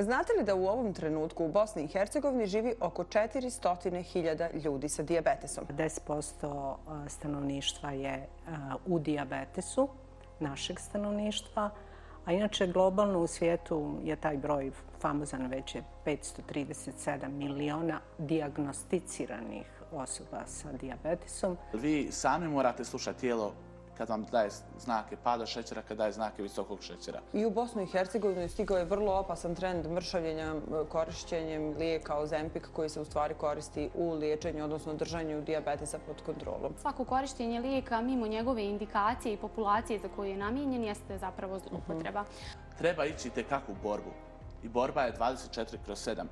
Znate li da u ovom trenutku u Bosni i Hercegovini živi oko 400.000 ljudi sa diabetesom? 10% stanovništva je u diabetesu, našeg stanovništva, a inače globalno u svijetu je taj broj famozan već je 537 miliona diagnosticiranih osoba sa diabetesom. Vi sami morate slušati tijelo kad vam daje znake pada šećera, kad daje znake visokog šećera. I u Bosnu i Hercegovini stigao je vrlo opasan trend mršavljenja korišćenjem lijeka Ozempik koji se u stvari koristi u liječenju, odnosno držanju diabetesa pod kontrolom. Svako korištenje lijeka mimo njegove indikacije i populacije za koju je namijenjen jeste zapravo zloupotreba. Treba ići te kakvu borbu. I borba je 24 kroz 7.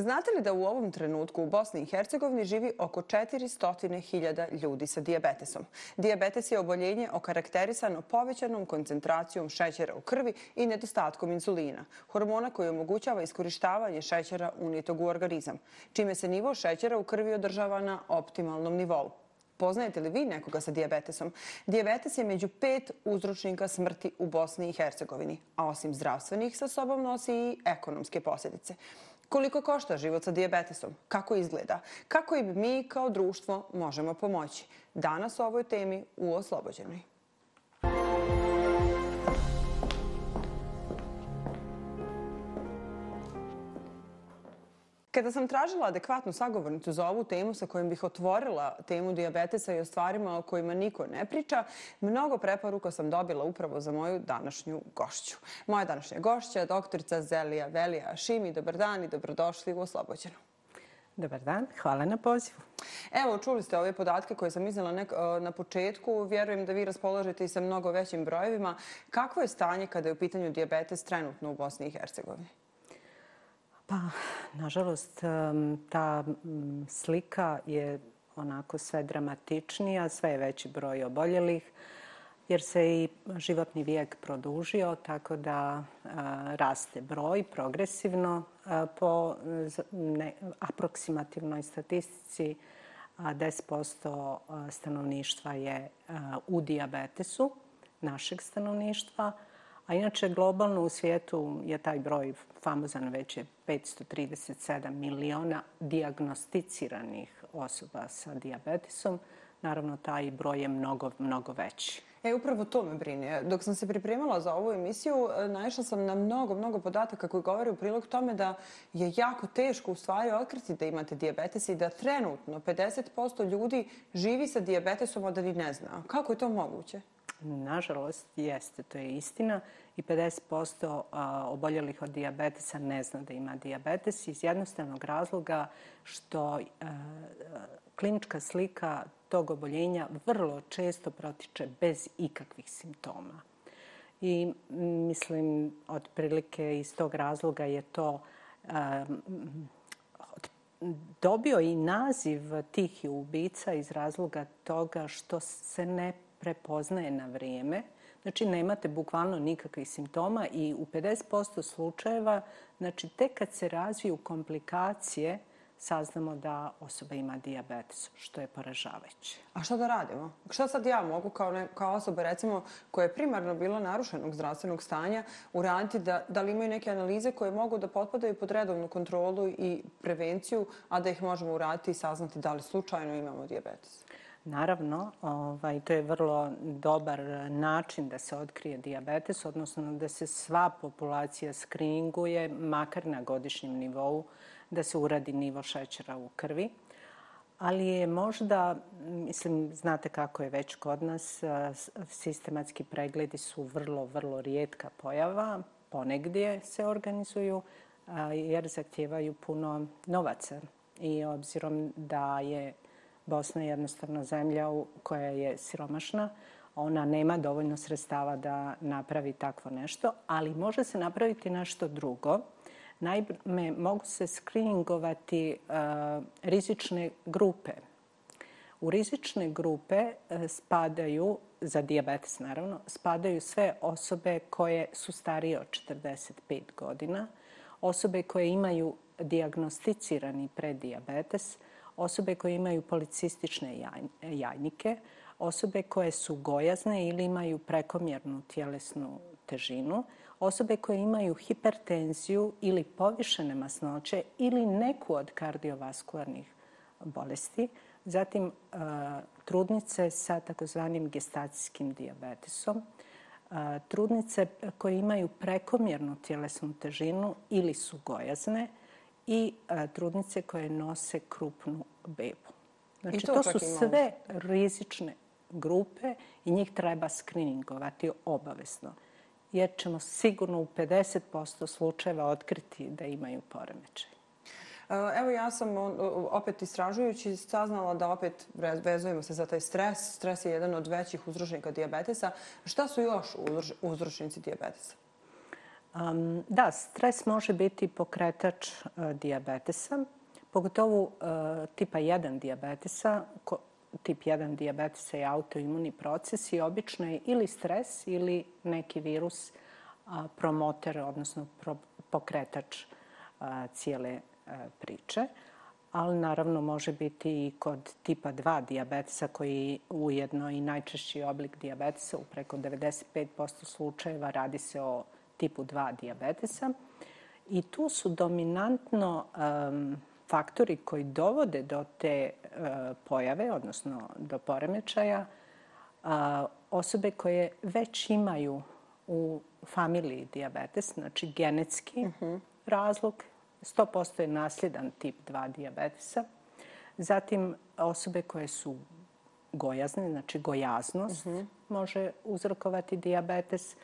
Znate li da u ovom trenutku u Bosni i Hercegovini živi oko 400.000 ljudi sa diabetesom? Diabetes je oboljenje okarakterisano povećanom koncentracijom šećera u krvi i nedostatkom insulina, hormona koji omogućava iskorištavanje šećera unijetog u organizam, čime se nivo šećera u krvi održava na optimalnom nivou. Poznajete li vi nekoga sa diabetesom? Diabetes je među pet uzročnika smrti u Bosni i Hercegovini, a osim zdravstvenih sa sobom nosi i ekonomske posljedice. Koliko košta život sa diabetesom? Kako izgleda? Kako im mi kao društvo možemo pomoći? Danas o ovoj temi u Oslobođenoj. Kada sam tražila adekvatnu sagovornicu za ovu temu sa kojom bih otvorila temu diabetesa i o stvarima o kojima niko ne priča, mnogo preporuka sam dobila upravo za moju današnju gošću. Moja današnja gošća je doktorica Zelija Velija Šimi. Dobar dan i dobrodošli u Oslobođenu. Dobar dan, hvala na pozivu. Evo, čuli ste ove podatke koje sam iznala na početku. Vjerujem da vi raspoložite i sa mnogo većim brojevima. Kakvo je stanje kada je u pitanju diabetes trenutno u Bosni i Hercegovini? Pa, nažalost, ta slika je onako sve dramatičnija, sve je veći broj oboljelih, jer se i životni vijek produžio, tako da e, raste broj progresivno e, po aproksimativnoj statistici 10% e, stanovništva je u diabetesu, našeg stanovništva, A inače, globalno u svijetu je taj broj famozan već je 537 miliona diagnosticiranih osoba sa diabetesom. Naravno, taj broj je mnogo, mnogo veći. E, upravo to me brine. Dok sam se pripremala za ovu emisiju, e, naišla sam na mnogo, mnogo podataka koji govore u prilog tome da je jako teško u stvari otkriti da imate diabetes i da trenutno 50% ljudi živi sa diabetesom, a da ni ne zna. Kako je to moguće? Nažalost, jeste, to je istina. I 50% oboljelih od diabetesa ne zna da ima diabetes iz jednostavnog razloga što e, klinička slika tog oboljenja vrlo često protiče bez ikakvih simptoma. I mislim, otprilike iz tog razloga je to e, dobio i naziv tih ubica iz razloga toga što se ne prepoznaje na vrijeme. Znači, nemate bukvalno nikakvih simptoma i u 50% slučajeva, znači, tek kad se razviju komplikacije, saznamo da osoba ima diabetes, što je poražavajuće. A što da radimo? Što sad ja mogu kao, ne, kao osoba, recimo, koja je primarno bila narušenog zdravstvenog stanja, uraditi da, da li imaju neke analize koje mogu da potpadaju pod redovnu kontrolu i prevenciju, a da ih možemo uraditi i saznati da li slučajno imamo diabetes? Naravno, ovaj, to je vrlo dobar način da se otkrije diabetes, odnosno da se sva populacija skringuje, makar na godišnjem nivou, da se uradi nivo šećera u krvi. Ali je možda, mislim, znate kako je već kod nas, sistematski pregledi su vrlo, vrlo rijetka pojava, ponegdje se organizuju, jer zahtjevaju puno novaca. I obzirom da je Bosna je jednostavno zemlja koja je siromašna. Ona nema dovoljno sredstava da napravi takvo nešto, ali može se napraviti nešto drugo. Naime, mogu se skriningovati uh, e, rizične grupe. U rizične grupe e, spadaju, za diabetes naravno, spadaju sve osobe koje su starije od 45 godina, osobe koje imaju diagnosticirani preddiabetes, osobe koje imaju policistične jajnike, osobe koje su gojazne ili imaju prekomjernu tjelesnu težinu, osobe koje imaju hipertenziju ili povišene masnoće ili neku od kardiovaskularnih bolesti, zatim e, trudnice sa takozvanim gestacijskim diabetesom, e, trudnice koje imaju prekomjernu tjelesnu težinu ili su gojazne i e, trudnice koje nose krupnu bebu. Znači, to, to su sve rizične grupe i njih treba skriningovati obavezno. Jer ćemo sigurno u 50% slučajeva otkriti da imaju poremećaj. Evo ja sam opet istražujući saznala da opet vezujemo se za taj stres. Stres je jedan od većih uzročnika diabetesa. Šta su još uzročnici diabetesa? Um, da, stres može biti pokretač e, uh, diabetesa, pogotovo uh, tipa 1 diabetesa. Ko, tip 1 diabetesa je autoimuni proces i obično je ili stres ili neki virus uh, promoter, odnosno pro, pokretač e, cijele priče, ali naravno može biti i kod tipa 2 diabetesa koji ujedno i najčešći oblik diabetesa u preko 95% slučajeva radi se o tipu 2 diabetesa. I tu su dominantno um, faktori koji dovode do te uh, pojave, odnosno do poremećaja, uh, osobe koje već imaju u familiji diabetes, znači genetski uh -huh. razlog 100% je nasljedan tip 2 diabetesa. Zatim osobe koje su gojazne, znači gojaznost uh -huh. može uzrokovati diabetes.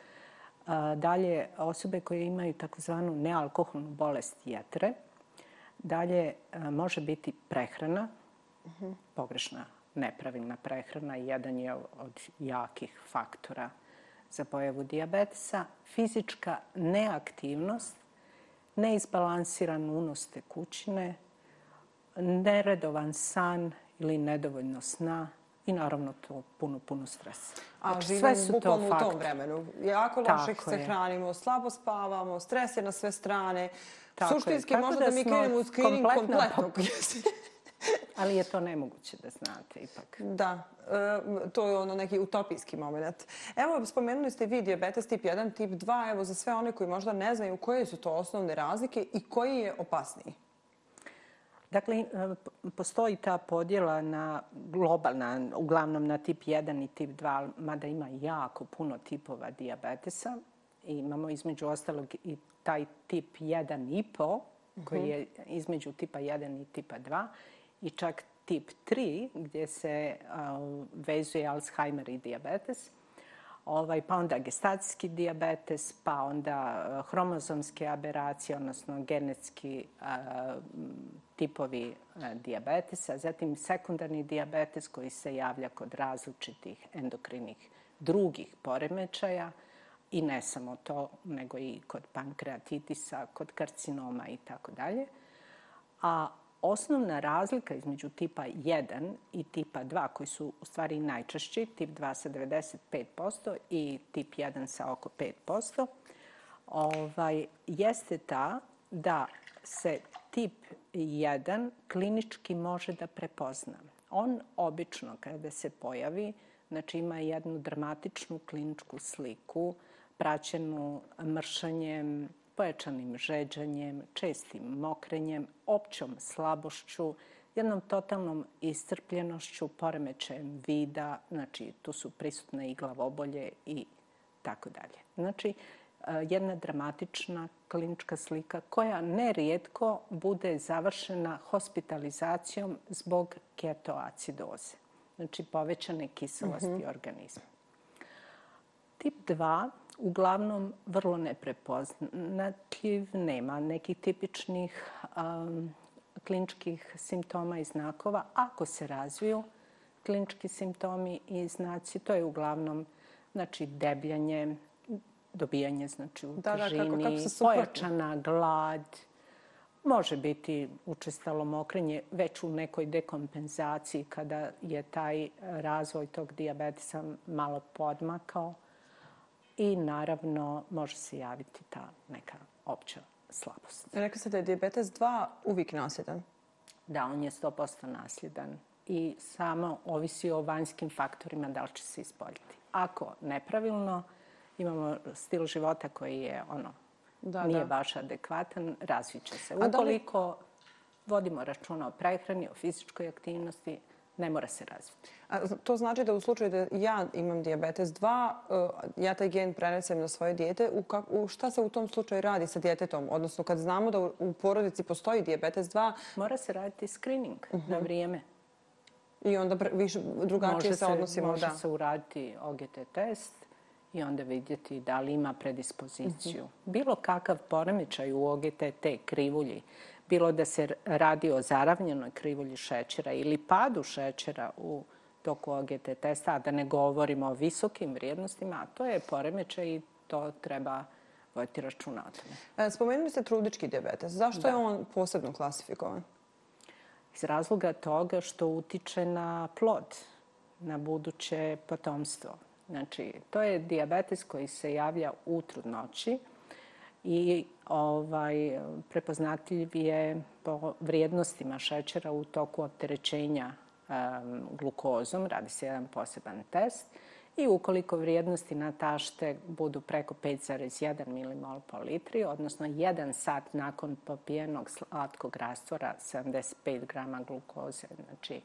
Dalje, osobe koje imaju takozvanu nealkoholnu bolest jetre. Dalje, e, može biti prehrana, uh -huh. pogrešna, nepravilna prehrana. Jedan je od jakih faktora za pojavu diabetesa. Fizička neaktivnost, neizbalansiran unos tekućine, neredovan san ili nedovoljno sna i naravno to puno, puno stresa. A znači, živimo bukvalno u tom vremenu. Jako loše se hranimo, slabo spavamo, stres je na sve strane. Tako Suštinski je. možda da, da mi krenemo u screening kompletno. Ali je to nemoguće da znate ipak. Da, e, to je ono neki utopijski moment. Evo, spomenuli ste vi diabetes tip 1, tip 2. Evo, za sve one koji možda ne znaju koje su to osnovne razlike i koji je opasniji? Dakle, e, postoji ta podjela na globalna, uglavnom na tip 1 i tip 2, mada ima jako puno tipova diabetesa. I imamo između ostalog i taj tip 1,5, koji mhm. je između tipa 1 i tipa 2 i čak tip 3 gdje se uh, vezuje Alzheimer i diabetes. Ovaj, pa onda gestacijski diabetes, pa onda eh, hromozomske aberacije, odnosno genetski eh, tipovi eh, uh, diabetesa. Zatim sekundarni diabetes koji se javlja kod različitih endokrinih drugih poremećaja. I ne samo to, nego i kod pankreatitisa, kod karcinoma i tako dalje. A osnovna razlika između tipa 1 i tipa 2, koji su u stvari najčešći, tip 2 sa 95% i tip 1 sa oko 5%, ovaj, jeste ta da se tip 1 klinički može da prepozna. On obično kada se pojavi, znači ima jednu dramatičnu kliničku sliku, praćenu mršanjem, pojačanim žeđanjem, čestim mokrenjem, općom slabošću, jednom totalnom iscrpljenošću, poremećajem vida, znači tu su prisutne i glavobolje i tako dalje. Znači, e, jedna dramatična klinička slika koja nerijetko bude završena hospitalizacijom zbog ketoacidoze, znači povećane kiselosti mm -hmm. organizma. Tip 2 uglavnom vrlo neprepoznatljiv, nema nekih tipičnih um, kliničkih simptoma i znakova. Ako se razviju klinički simptomi i znaci, to je uglavnom znači, debljanje, dobijanje znači, u da, težini, da, kako, kako pojačana glad, može biti učestalo mokrenje već u nekoj dekompenzaciji kada je taj razvoj tog diabetesa malo podmakao i naravno može se javiti ta neka opća slabost. Rekli ste da je diabetes 2 uvijek nasljedan? Da, on je 100% nasljedan. i samo ovisi o vanjskim faktorima da li će se ispoljiti. Ako nepravilno, imamo stil života koji je ono, da, nije da. baš adekvatan, razviće se. Ukoliko vodimo računa o prehrani, o fizičkoj aktivnosti, ne mora se razviti. A to znači da u slučaju da ja imam diabetes 2, e, ja taj gen prenesem na svoje dijete, u, kak, u šta se u tom slučaju radi sa djetetom? Odnosno, kad znamo da u porodici postoji diabetes 2... Mora se raditi screening uh -huh. na mhm. vrijeme. I onda više, drugačije može se odnosimo. Može da. se uraditi OGT test i onda vidjeti da li ima predispoziciju. Uh mhm. -huh. Bilo kakav poremećaj u OGTT krivulji, bilo da se radi o zaravljenoj krivulji šećera ili padu šećera u toku OGT testa, a da ne govorimo o visokim vrijednostima, a to je poremećaj i to treba voditi računa o tome. E, spomenuli ste trudički diabetes. Zašto da. je on posebno klasifikovan? Iz razloga toga što utiče na plod, na buduće potomstvo. Znači, to je diabetes koji se javlja u trudnoći i ovaj, prepoznatljiv je po vrijednostima šećera u toku opterećenja um, glukozom. Radi se jedan poseban test. I ukoliko vrijednosti na tašte budu preko 5,1 mmol po litri, odnosno jedan sat nakon popijenog slatkog rastvora 75 grama glukoze, znači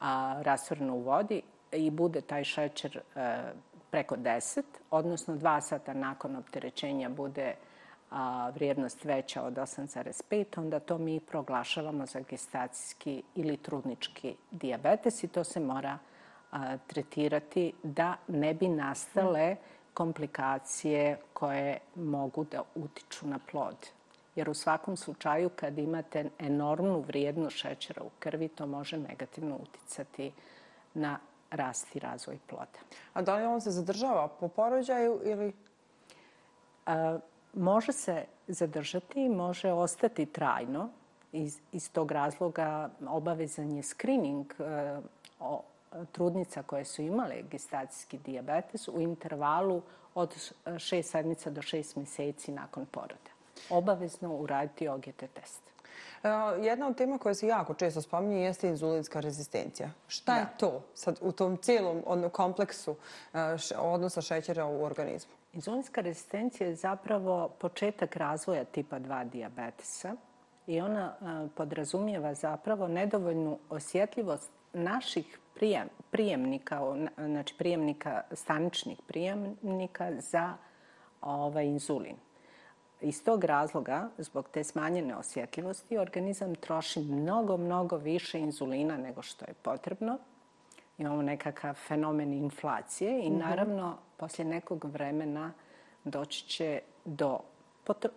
a, rastvoreno u vodi, i bude taj šećer a, e, preko 10, odnosno dva sata nakon opterećenja bude a, vrijednost veća od 8,5, onda to mi proglašavamo za gestacijski ili trudnički diabetes i to se mora a, tretirati da ne bi nastale komplikacije koje mogu da utiču na plod. Jer u svakom slučaju kad imate enormnu vrijednost šećera u krvi, to može negativno uticati na rast i razvoj ploda. A da li on se zadržava po porođaju ili... A, može se zadržati, može ostati trajno. Iz, iz tog razloga obavezan je screening e, o, trudnica koje su imale gestacijski diabetes u intervalu od šest sedmica do šest mjeseci nakon poroda. Obavezno uraditi OGT test. E, jedna od tema koja se jako često spominje jeste inzulinska rezistencija. Šta da. je to sad u tom cijelom kompleksu e, odnosa šećera u organizmu? Inzulinska rezistencija je zapravo početak razvoja tipa 2 diabetesa i ona e, podrazumijeva zapravo nedovoljnu osjetljivost naših prijem, prijemnika, znači prijemnika, staničnih prijemnika za ovaj inzulin. Iz tog razloga, zbog te smanjene osjetljivosti, organizam troši mnogo, mnogo više inzulina nego što je potrebno. Imamo nekakav fenomen inflacije i -hmm. naravno poslije nekog vremena doći će do potr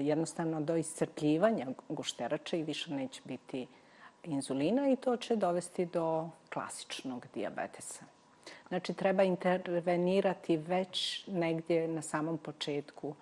jednostavno do iscrpljivanja gušterača i više neće biti inzulina i to će dovesti do klasičnog diabetesa. Znači, treba intervenirati već negdje na samom početku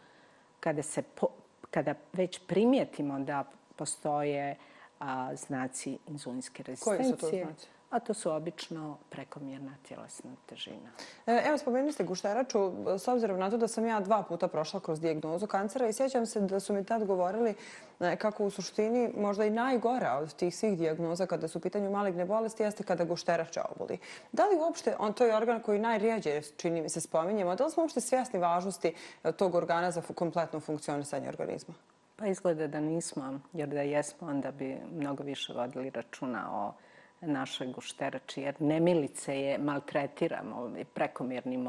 kada, se po, kada već primijetimo da postoje a, znaci inzulinske rezistencije. Koji su to znaci? A to su obično prekomjerna tjelesna težina. E, evo, spomenuli ste gušteraču, s obzirom na to da sam ja dva puta prošla kroz dijagnozu kancera i sjećam se da su mi tad govorili e, kako u suštini možda i najgora od tih svih dijagnoza kada su u pitanju maligne bolesti jeste kada gušterača oboli. Da li uopšte, on to je organ koji najrijeđe, čini mi se, spominjemo, da li smo uopšte svjesni važnosti e, tog organa za kompletno funkcionisanje organizma? Pa izgleda da nismo, jer da jesmo, onda bi mnogo više vodili računa o našoj gušterači, jer nemilice je maltretiramo prekomjernim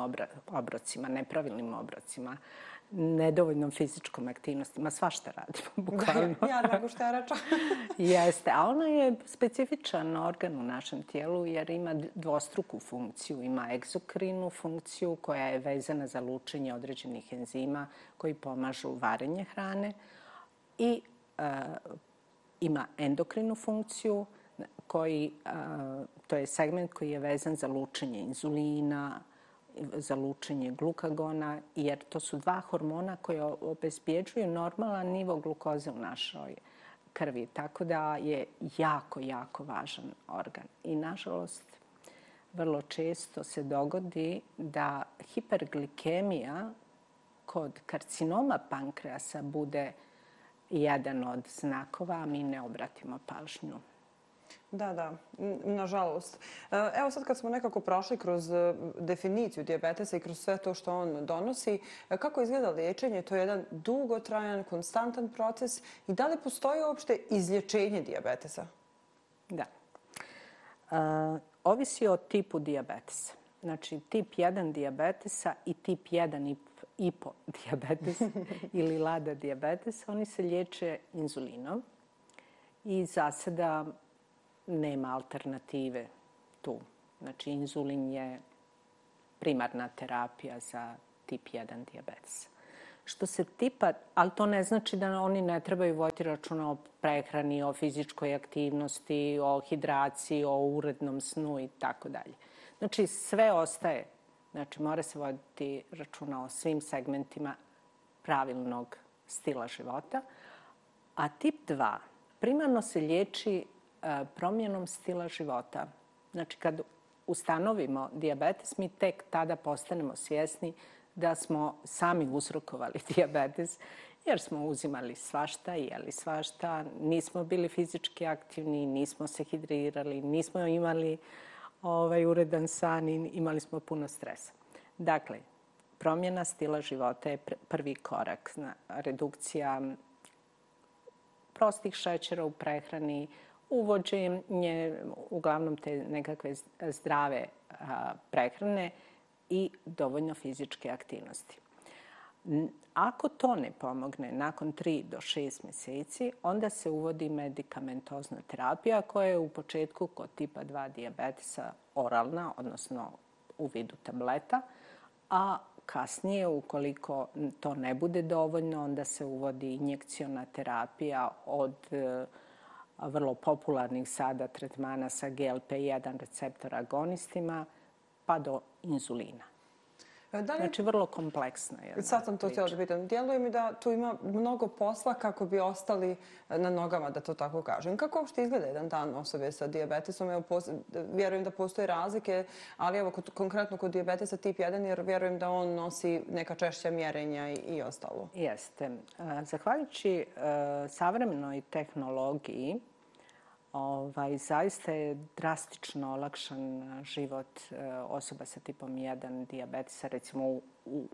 obrocima, nepravilnim obrocima, nedovoljnom fizičkom aktivnostima, sva što radimo, bukvalno. Ja da gušterača. Jeste, a ona je specifičan organ u našem tijelu jer ima dvostruku funkciju. Ima egzokrinu funkciju koja je vezana za lučenje određenih enzima koji pomažu varenje hrane i uh, ima endokrinu funkciju koji, to je segment koji je vezan za lučenje inzulina, za lučenje glukagona, jer to su dva hormona koje obezbjeđuju normalan nivo glukoze u našoj krvi. Tako da je jako, jako važan organ. I nažalost, vrlo često se dogodi da hiperglikemija kod karcinoma pankreasa bude jedan od znakova, a mi ne obratimo pažnju Da, da, nažalost. E, evo sad kad smo nekako prošli kroz e, definiciju diabetesa i kroz sve to što on donosi, e, kako izgleda liječenje? To je jedan dugotrajan, konstantan proces i da li postoji uopšte izlječenje diabetesa? Da. Uh, ovisi o tipu diabetesa. Znači, tip 1 diabetesa i tip 1 ipo diabetes ili lada diabetes, oni se liječe inzulinom i za sada nema alternative tu. Znači, inzulin je primarna terapija za tip 1 diabetes. Što se tipa, ali to ne znači da oni ne trebaju voditi računa o prehrani, o fizičkoj aktivnosti, o hidraciji, o urednom snu i tako dalje. Znači, sve ostaje. Znači, mora se voditi računa o svim segmentima pravilnog stila života. A tip 2 primarno se liječi E, promjenom stila života. Znači, kad ustanovimo diabetes, mi tek tada postanemo svjesni da smo sami uzrokovali diabetes, jer smo uzimali svašta, jeli svašta, nismo bili fizički aktivni, nismo se hidrirali, nismo imali ovaj, uredan san i imali smo puno stresa. Dakle, promjena stila života je prvi korak. Redukcija prostih šećera u prehrani, uvođenje uglavnom te nekakve zdrave prehrane i dovoljno fizičke aktivnosti. Ako to ne pomogne nakon 3 do 6 mjeseci, onda se uvodi medikamentozna terapija koja je u početku kod tipa 2 diabetesa oralna, odnosno u vidu tableta, a kasnije, ukoliko to ne bude dovoljno, onda se uvodi injekciona terapija od e, vrlo popularnih sada tretmana sa GLP-1 receptor agonistima pa do inzulina. E, da li... Znači, vrlo kompleksna je. Sad sam to htjela da pitam. Djeluje mi da tu ima mnogo posla kako bi ostali na nogama, da to tako kažem. Kako uopšte izgleda jedan dan osobe sa diabetesom? Evo, pos... Vjerujem da postoje razlike, ali evo, kod, konkretno kod diabetesa tip 1, jer vjerujem da on nosi neka češća mjerenja i, i ostalo. Jeste. E, zahvaljujući savremenoj tehnologiji, ovaj, zaista je drastično olakšan život e, osoba sa tipom 1 diabetesa, recimo u, u,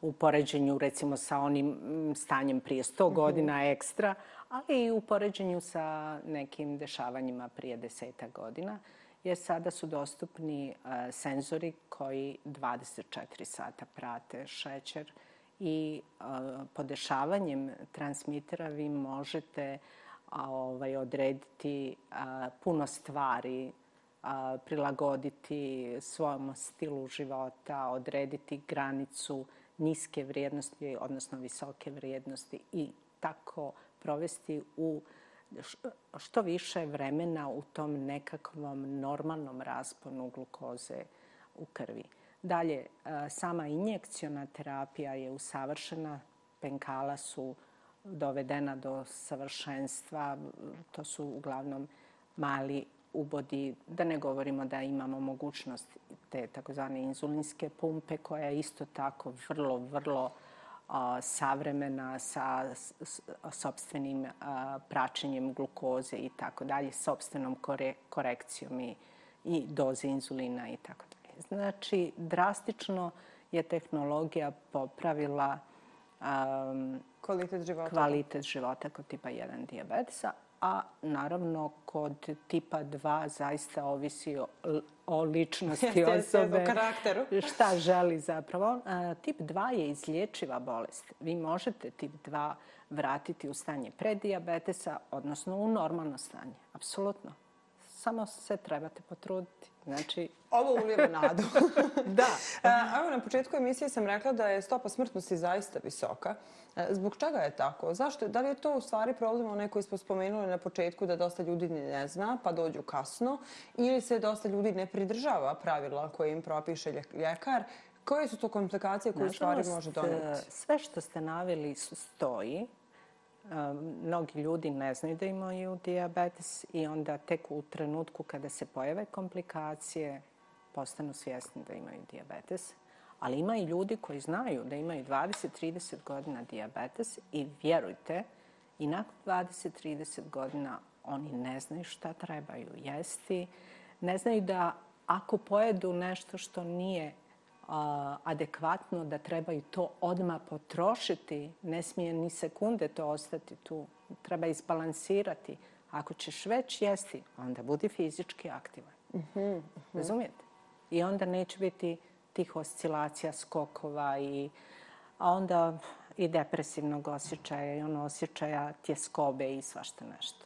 u poređenju recimo sa onim stanjem prije 100 mhm. godina ekstra, ali i u poređenju sa nekim dešavanjima prije deseta godina, jer sada su dostupni uh, senzori koji 24 sata prate šećer i podešavanjem transmitera vi možete uh, ovaj, odrediti a, puno stvari, a, prilagoditi svojom stilu života, odrediti granicu niske vrijednosti, odnosno visoke vrijednosti i tako provesti u što više vremena u tom nekakvom normalnom rasponu glukoze u krvi. Dalje, sama injekciona terapija je usavršena, penkala su dovedena do savršenstva. To su uglavnom mali ubodi, da ne govorimo da imamo mogućnost te takozvane inzulinske pumpe koja je isto tako vrlo, vrlo a, savremena sa sobstvenim praćenjem glukoze i tako dalje, sobstvenom kore, korekcijom i, i doze inzulina i tako dalje. Znači, drastično je tehnologija popravila um, kvalitet života. kvalitet života kod tipa 1 diabetesa, a naravno kod tipa 2 zaista ovisi o, o ličnosti osobe. O karakteru. Šta želi zapravo. Tip 2 je izlječiva bolest. Vi možete tip 2 vratiti u stanje prediabetesa, odnosno u normalno stanje. Apsolutno. Samo se trebate potruditi. Znači... Ovo ulijeva nadu. da. Evo, na početku emisije sam rekla da je stopa smrtnosti zaista visoka. E, zbog čega je tako? Zašto? Da li je to u stvari problem onaj koji smo spomenuli na početku da dosta ljudi ne zna pa dođu kasno ili se dosta ljudi ne pridržava pravila koje im propiše ljekar? Koje su to komplikacije koje u stvari može doneti? Sve što ste navili stoji mnogi ljudi ne znaju da imaju diabetes i onda tek u trenutku kada se pojave komplikacije postanu svjesni da imaju diabetes. Ali ima i ljudi koji znaju da imaju 20-30 godina diabetes i vjerujte, i nakon 20-30 godina oni ne znaju šta trebaju jesti, ne znaju da ako pojedu nešto što nije adekvatno, da trebaju to odma potrošiti, ne smije ni sekunde to ostati tu, treba izbalansirati. Ako ćeš već jesti, onda budi fizički aktivan. Uh -huh. Razumijete? I onda neće biti tih oscilacija, skokova i a onda i depresivnog osjećaja i ono osjećaja tjeskobe i svašta nešto.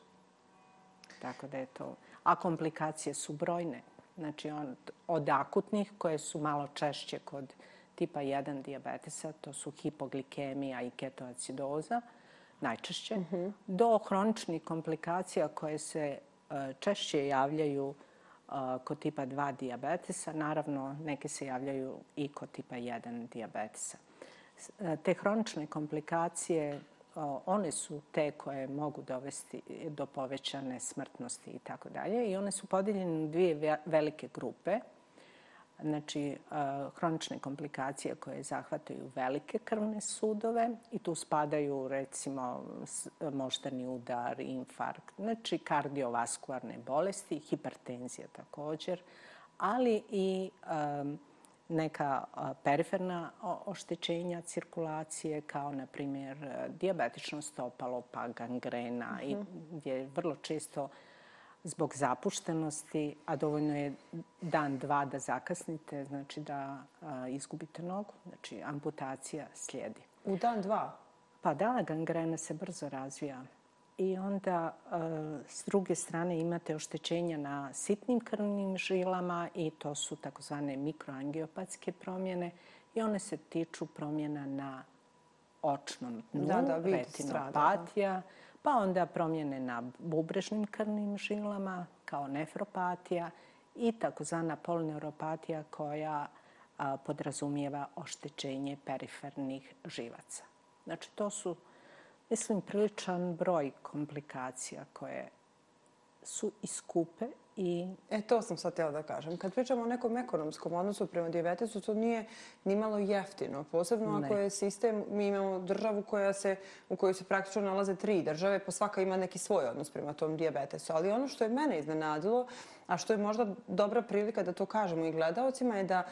Tako da je to... A komplikacije su brojne. Znači, on, od akutnih, koje su malo češće kod tipa 1 diabetesa, to su hipoglikemija i ketoacidoza, najčešće, mm -hmm. do hroničnih komplikacija koje se uh, češće javljaju kod tipa 2 diabetesa. Naravno, neke se javljaju i kod tipa 1 diabetesa. E, te hronične komplikacije, one su te koje mogu dovesti do povećane smrtnosti i tako dalje. I one su podeljene u dvije velike grupe. Znači, e, hronične komplikacije koje zahvataju velike krvne sudove i tu spadaju, recimo, moždani udar, infarkt, znači kardiovaskularne bolesti, hipertenzija također, ali i um, neka periferna oštećenja cirkulacije, kao na primjer diabetično stopalo, pa gangrena, i mhm. gdje je vrlo često zbog zapuštenosti, a dovoljno je dan, dva da zakasnite, znači da izgubite nogu, znači amputacija slijedi. U dan, dva? Pa da, gangrena se brzo razvija i onda s druge strane imate oštećenja na sitnim krvnim žilama i to su takozvane mikroangiopatske promjene i one se tiču promjena na očnom dnu, da, da, retinopatija, pa onda promjene na bubrežnim krvnim žilama kao nefropatija i takozvana polineuropatija koja podrazumijeva oštećenje perifernih živaca. Znači, to su mislim, priličan broj komplikacija koje su iskupe i... E, to sam sad htjela da kažem. Kad pričamo o nekom ekonomskom odnosu prema diabetesu, to nije ni malo jeftino. Posebno ne. ako je sistem, mi imamo državu koja se, u kojoj se praktično nalaze tri države, pa svaka ima neki svoj odnos prema tom diabetesu. Ali ono što je mene iznenadilo, a što je možda dobra prilika da to kažemo i gledalcima, je da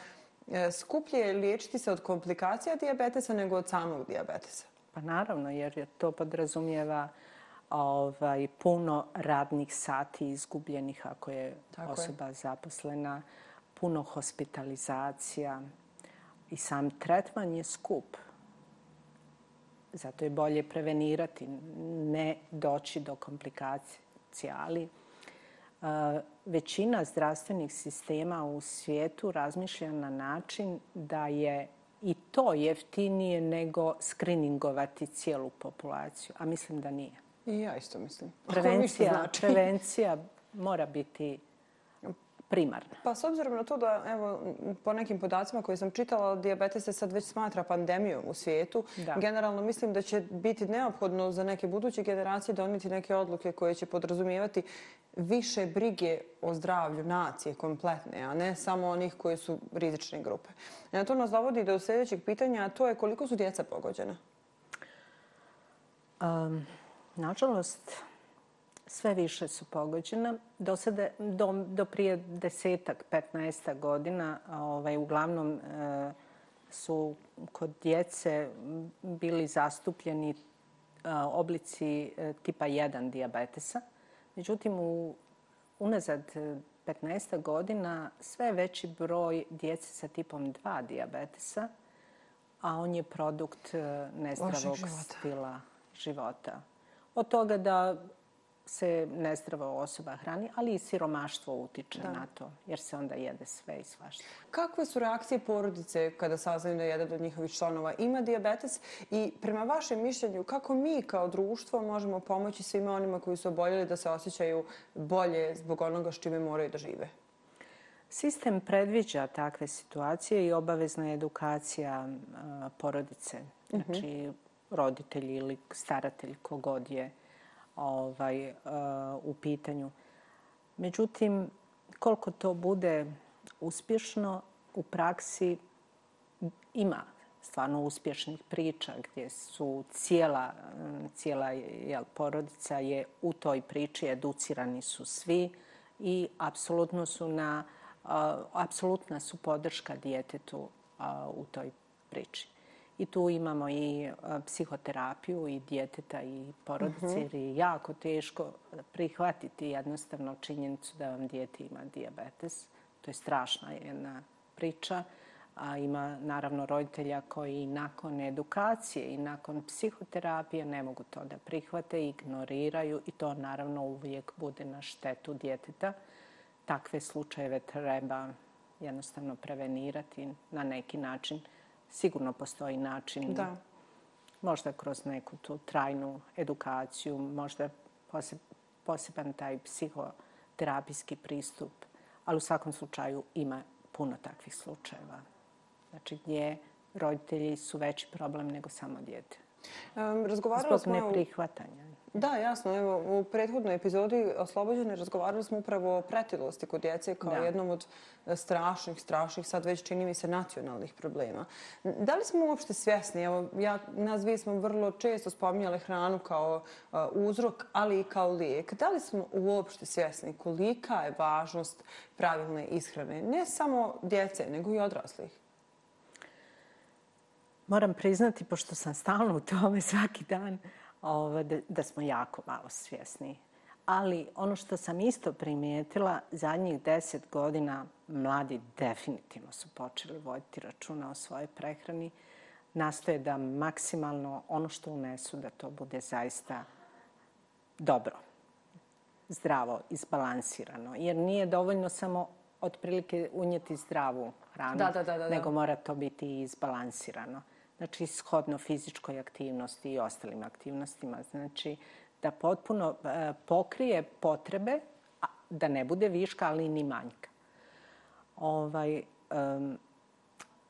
e, skuplje je liječiti se od komplikacija diabetesa nego od samog diabetesa. Pa naravno, jer to podrazumijeva ovaj, puno radnih sati izgubljenih ako je Tako osoba je. zaposlena, puno hospitalizacija i sam tretman je skup. Zato je bolje prevenirati, ne doći do komplikacija, ali uh, većina zdravstvenih sistema u svijetu razmišlja na način da je i to jeftinije nego skriningovati cijelu populaciju. A mislim da nije. I ja isto mislim. Prevencija, znači. prevencija mora biti primarna. Pa s obzirom na to da, evo, po nekim podacima koje sam čitala, diabetes se sad već smatra pandemijom u svijetu. Da. Generalno mislim da će biti neophodno za neke buduće generacije doniti neke odluke koje će podrazumijevati više brige o zdravlju nacije kompletne, a ne samo onih koji su rizične grupe. Na to nas dovodi do sljedećeg pitanja, a to je koliko su djeca pogođena? Um, nažalost, sve više su pogođena. Do, sada, do, do prije desetak, petnaesta godina, ovaj, uglavnom e, su kod djece bili zastupljeni e, oblici e, tipa 1 diabetesa. Međutim, u unazad 15 godina sve veći broj djece sa tipom 2 diabetesa, a on je produkt e, nezdravog stila života. Od toga da se nezdrava osoba hrani, ali i siromaštvo utiče da. na to, jer se onda jede sve i svašta. Kakve su reakcije porodice kada saznaju da jedan od njihovih članova ima diabetes i prema vašem mišljenju, kako mi kao društvo možemo pomoći svima onima koji su oboljeli da se osjećaju bolje zbog onoga što čime moraju da žive? Sistem predviđa takve situacije i obavezna je edukacija porodice. Mhm. Znači, roditelj ili staratelj kogod je ovaj, uh, u pitanju. Međutim, koliko to bude uspješno u praksi, ima stvarno uspješnih priča gdje su cijela, cijela jel, porodica je u toj priči, educirani su svi i apsolutno su na, e, apsolutna su podrška djetetu e, u toj priči. I tu imamo i psihoterapiju i djeteta i porodice mhm. jer je jako teško prihvatiti jednostavno činjenicu da vam djete ima diabetes. To je strašna jedna priča. A ima naravno roditelja koji nakon edukacije i nakon psihoterapije ne mogu to da prihvate, ignoriraju i to naravno uvijek bude na štetu djeteta. Takve slučajeve treba jednostavno prevenirati na neki način. Sigurno postoji način, da. možda kroz neku tu trajnu edukaciju, možda poseban taj psihoterapijski pristup, ali u svakom slučaju ima puno takvih slučajeva. Znači gdje roditelji su veći problem nego samo djete. Um, razgovarali Zbog neprihvatanja. Da, jasno. Evo, u prethodnoj epizodi Oslobođene razgovarali smo upravo o pretilosti kod djece kao da. jednom od strašnih, strašnih, sad već čini mi se, nacionalnih problema. Da li smo uopšte svjesni? Evo, ja, nas vi smo vrlo često spominjali hranu kao uh, uzrok, ali i kao lijek. Da li smo uopšte svjesni kolika je važnost pravilne ishrane? Ne samo djece, nego i odraslih. Moram priznati, pošto sam stalno u tome svaki dan, ovaj, da smo jako malo svjesni. Ali ono što sam isto primijetila, zadnjih deset godina mladi definitivno su počeli voditi računa o svojoj prehrani. Nastoje da maksimalno ono što unesu, da to bude zaista dobro, zdravo, izbalansirano. Jer nije dovoljno samo otprilike unijeti zdravu hranu, da, da, da, da. nego mora to biti izbalansirano znači shodno fizičkoj aktivnosti i ostalim aktivnostima. Znači da potpuno e, pokrije potrebe, da ne bude viška, ali ni manjka. Ovaj,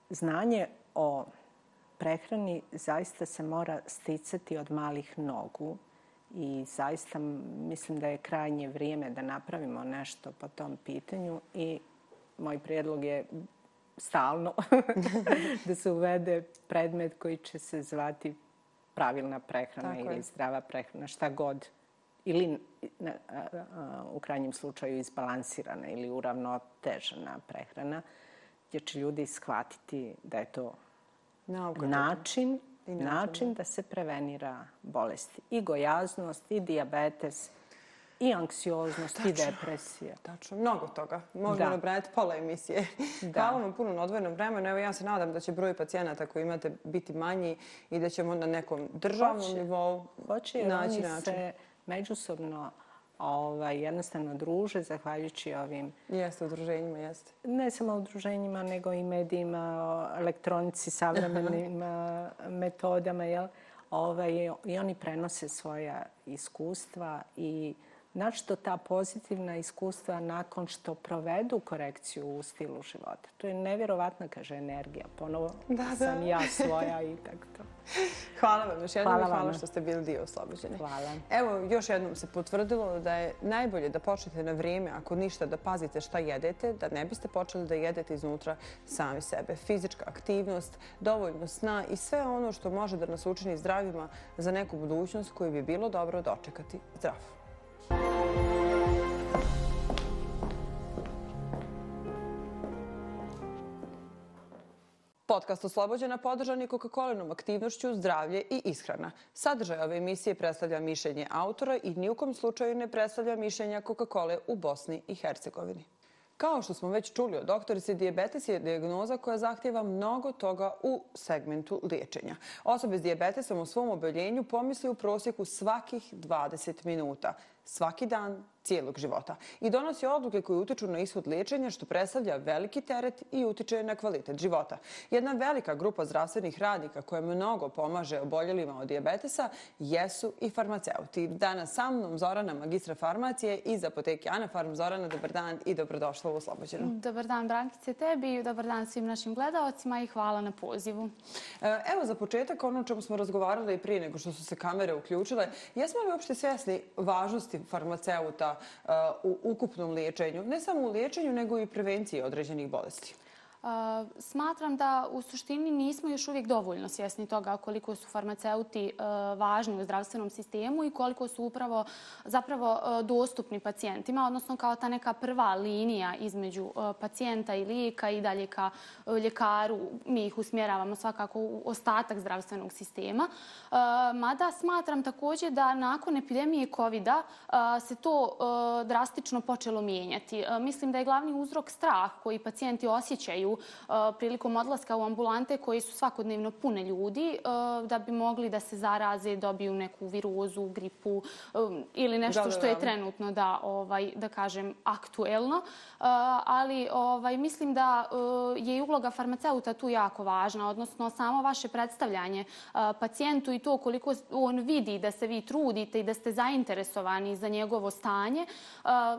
znanje o prehrani zaista se mora sticati od malih nogu i zaista mislim da je krajnje vrijeme da napravimo nešto po tom pitanju i moj prijedlog je stalno da se uvede predmet koji će se zvati pravilna prehrana Tako ili je. zdrava prehrana, šta god. Ili na, a, a, u krajnjem slučaju izbalansirana ili uravnotežena prehrana, gdje će ljudi shvatiti da je to Nauka, način, način, način da se prevenira bolesti. I gojaznost, i diabetes, i anksioznost, Tačno. i depresija. Tačno, mnogo toga. Možemo nabrajati pola emisije. Da. Hvala vam puno na odvojenom vremenu. Evo ja se nadam da će broj pacijenata koji imate biti manji i da ćemo na nekom državnom Hoće. nivou Hoće, jer naći oni način. se međusobno ovaj, jednostavno druže zahvaljujući ovim... Jeste, udruženjima, jeste. Ne samo udruženjima, nego i medijima, elektronici, savremenim metodama, jel? Ovaj, I oni prenose svoja iskustva i Znači ta pozitivna iskustva nakon što provedu korekciju u stilu života. To je nevjerovatna, kaže, energija. Ponovo da, da. sam ja svoja i tako to. Hvala vam još jednom hvala, hvala što ste bili dio oslobođeni. Hvala. Evo, još jednom se potvrdilo da je najbolje da počnete na vrijeme, ako ništa, da pazite šta jedete, da ne biste počeli da jedete iznutra sami sebe. Fizička aktivnost, dovoljno sna i sve ono što može da nas učini zdravima za neku budućnost koju bi bilo dobro dočekati zdravo. Podcast Oslobođena podržan je Coca-Colinom aktivnošću zdravlje i ishrana. Sadržaj ove emisije predstavlja mišljenje autora i nijukom slučaju ne predstavlja mišljenja Coca-Cola u Bosni i Hercegovini. Kao što smo već čuli od doktorice, diabetes je diagnoza koja zahtjeva mnogo toga u segmentu liječenja. Osobe s diabetesom u svom oboljenju pomisli u prosjeku svakih 20 minuta svaki dan cijelog života i donosi odluke koje utiču na ishod liječenja što predstavlja veliki teret i utiče na kvalitet života. Jedna velika grupa zdravstvenih radnika koja mnogo pomaže oboljelima od diabetesa jesu i farmaceuti. Danas sa mnom Zorana, magistra farmacije iz apoteke Anafarm. Zorana, dobar dan i dobrodošla u Oslobođenu. Dobar dan, Brankice, tebi i dobar dan svim našim gledalcima i hvala na pozivu. E, evo za početak ono o čemu smo razgovarali prije nego što su se kamere uključile. Jesmo li uopšte svjesni važnosti farmaceuta e, u ukupnom liječenju, ne samo u liječenju, nego i prevenciji određenih bolesti? Eh, smatram da u suštini nismo još uvijek dovoljno svjesni toga koliko su farmaceuti eh, važni u zdravstvenom sistemu i koliko su upravo zapravo eh, dostupni pacijentima, odnosno kao ta neka prva linija između pacijenta i lijeka i dalje ka ljekaru. Mi ih usmjeravamo svakako u ostatak zdravstvenog sistema. Mada smatram također da nakon epidemije COVID-a se to drastično počelo mijenjati. Mislim da je glavni uzrok strah koji pacijenti osjećaju Uh, prilikom odlaska u ambulante koji su svakodnevno pune ljudi uh, da bi mogli da se zaraze, dobiju neku virozu, gripu um, ili nešto što je trenutno da ovaj da kažem aktuelno. Ali ovaj mislim da je i uloga farmaceuta tu jako važna, odnosno samo vaše predstavljanje pacijentu i to koliko on vidi da se vi trudite i da ste zainteresovani za njegovo stanje,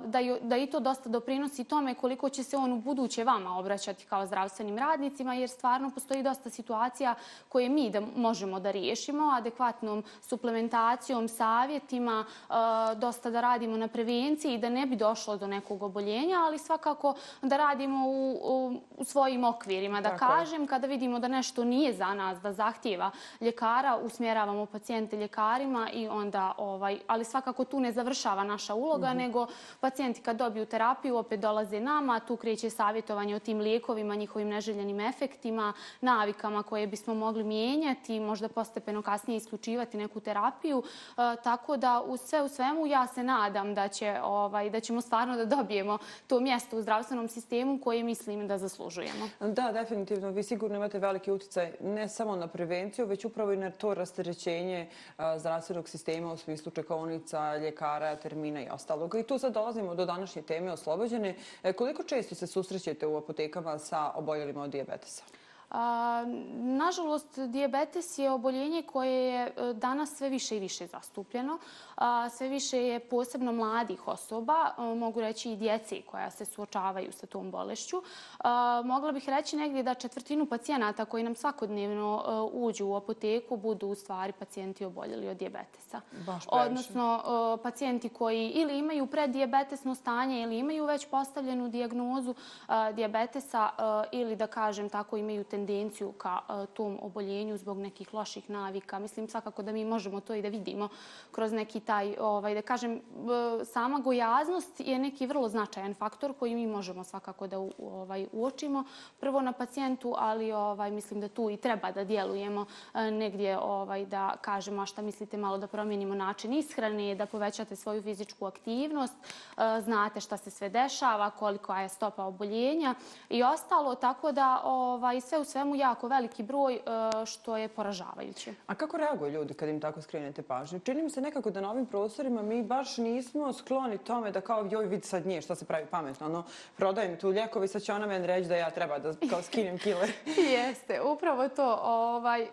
da, da i to dosta doprinosi tome koliko će se on u buduće vama obraćati kao zdravstvenim radnicima, jer stvarno postoji dosta situacija koje mi da možemo da riješimo adekvatnom suplementacijom, savjetima, e, dosta da radimo na prevenciji da ne bi došlo do nekog oboljenja, ali svakako da radimo u, u, u svojim okvirima. Da Tako kažem, kada vidimo da nešto nije za nas, da zahtjeva ljekara, usmjeravamo pacijente ljekarima i onda, ovaj, ali svakako tu ne završava naša uloga, mm -hmm. nego pacijenti kad dobiju terapiju opet dolaze nama, tu kreće savjetovanje o tim lijekovima prema njihovim neželjenim efektima, navikama koje bismo mogli mijenjati, možda postepeno kasnije isključivati neku terapiju. E, tako da u sve u svemu ja se nadam da, će, ovaj, da ćemo stvarno da dobijemo to mjesto u zdravstvenom sistemu koje mislim da zaslužujemo. Da, definitivno. Vi sigurno imate veliki utjecaj ne samo na prevenciju, već upravo i na to rasterećenje e, zdravstvenog sistema u smislu čekovnica, ljekara, termina i ostalog. I tu sad dolazimo do današnje teme oslobođene. E, koliko često se susrećete u apotekama sa oboljelima od diabetesa? Nažalost, diabetes je oboljenje koje je e, danas sve više i više zastupljeno. Sve više je posebno mladih osoba, e, mogu reći i djeci koja se suočavaju sa tom bolešću. Mogla bih reći negdje da četvrtinu pacijenata koji nam svakodnevno e, uđu u apoteku budu u stvari pacijenti oboljeli od diabetesa. Baš Odnosno, pacijenti koji ili imaju preddiabetesno stanje ili imaju već postavljenu dijagnozu diabetesa ili da kažem tako imaju tendenciju tendenciju ka e, tom oboljenju zbog nekih loših navika. Mislim svakako da mi možemo to i da vidimo kroz neki taj, ovaj, da kažem, e, sama gojaznost je neki vrlo značajan faktor koji mi možemo svakako da ovaj, uočimo. Prvo na pacijentu, ali ovaj, mislim da tu i treba da djelujemo e, negdje ovaj, da kažemo a šta mislite malo da promijenimo način ishrane, da povećate svoju fizičku aktivnost, znate šta se sve dešava, koliko je stopa oboljenja i ostalo, tako da ovaj, sve u svemu jako veliki broj e, što je poražavajuće. A kako reaguju ljudi kad im tako skrenete pažnju? Čini mi se nekako da na ovim prostorima mi baš nismo skloni tome da kao joj vidi sad nje šta se pravi pametno. Ono, prodajem tu ljekovi, sad će ona meni reći da ja treba da kao skinem kile. Jeste, upravo to. Ovaj, e,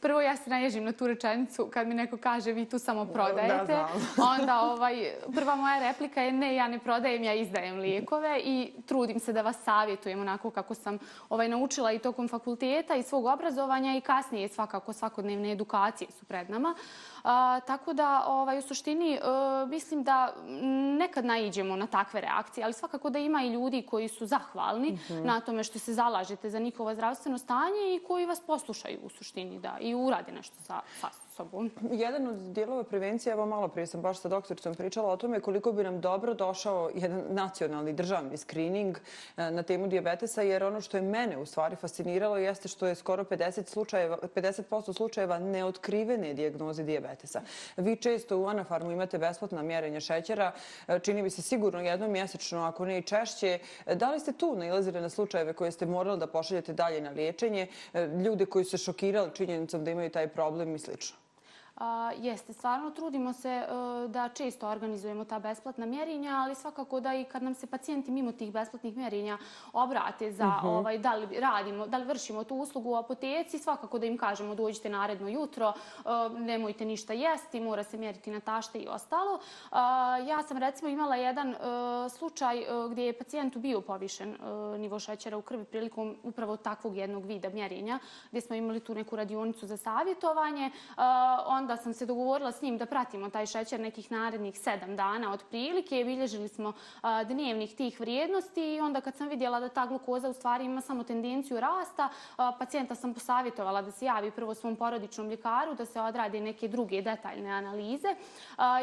prvo ja se naježim na tu rečenicu kad mi neko kaže vi tu samo prodajete. Da, Onda ovaj, prva moja replika je ne, ja ne prodajem, ja izdajem lijekove i trudim se da vas savjetujem onako kako sam ovaj, naučila i tokom fakulteta i svog obrazovanja i kasnije svakako svakodnevne edukacije su pred nama. A, tako da ovaj, u suštini e, mislim da nekad naiđemo na takve reakcije, ali svakako da ima i ljudi koji su zahvalni mm -hmm. na tome što se zalažete za njihovo zdravstveno stanje i koji vas poslušaju u suštini da i urade nešto sa, sa sobom. Jedan od dijelova prevencije, evo malo prije sam baš sa doktoricom pričala o tome koliko bi nam dobro došao jedan nacionalni državni screening eh, na temu diabetesa, jer ono što je mene u stvari fasciniralo jeste što je skoro 50%, slučajeva, 50 slučajeva neotkrivene dijagnoze diabetesa. Vi često u Anafarmu imate besplatna mjerenja šećera, eh, čini mi se sigurno jednom mjesečno, ako ne i češće. Eh, da li ste tu nailazili na slučajeve koje ste morali da pošaljete dalje na liječenje, ljude koji se šokirali činjenicom da imaju taj problem i slično? Jeste, stvarno trudimo se e, da često organizujemo ta besplatna mjerenja, ali svakako da i kad nam se pacijenti mimo tih besplatnih mjerenja obrate za mhm. ovaj, da li radimo, da li vršimo tu uslugu u apoteci, svakako da im kažemo dođite naredno jutro, e, nemojte ništa jesti, mora se mjeriti na tašte i ostalo. Ja sam recimo imala jedan e, slučaj gdje je pacijentu bio povišen nivo šećera u krvi prilikom upravo takvog jednog vida mjerenja, gdje smo imali tu neku radionicu za savjetovanje. On onda sam se dogovorila s njim da pratimo taj šećer nekih narednih sedam dana od prilike. Bilježili smo dnevnih tih vrijednosti i onda kad sam vidjela da ta glukoza u stvari ima samo tendenciju rasta, pacijenta sam posavjetovala da se javi prvo svom porodičnom ljekaru, da se odradi neke druge detaljne analize.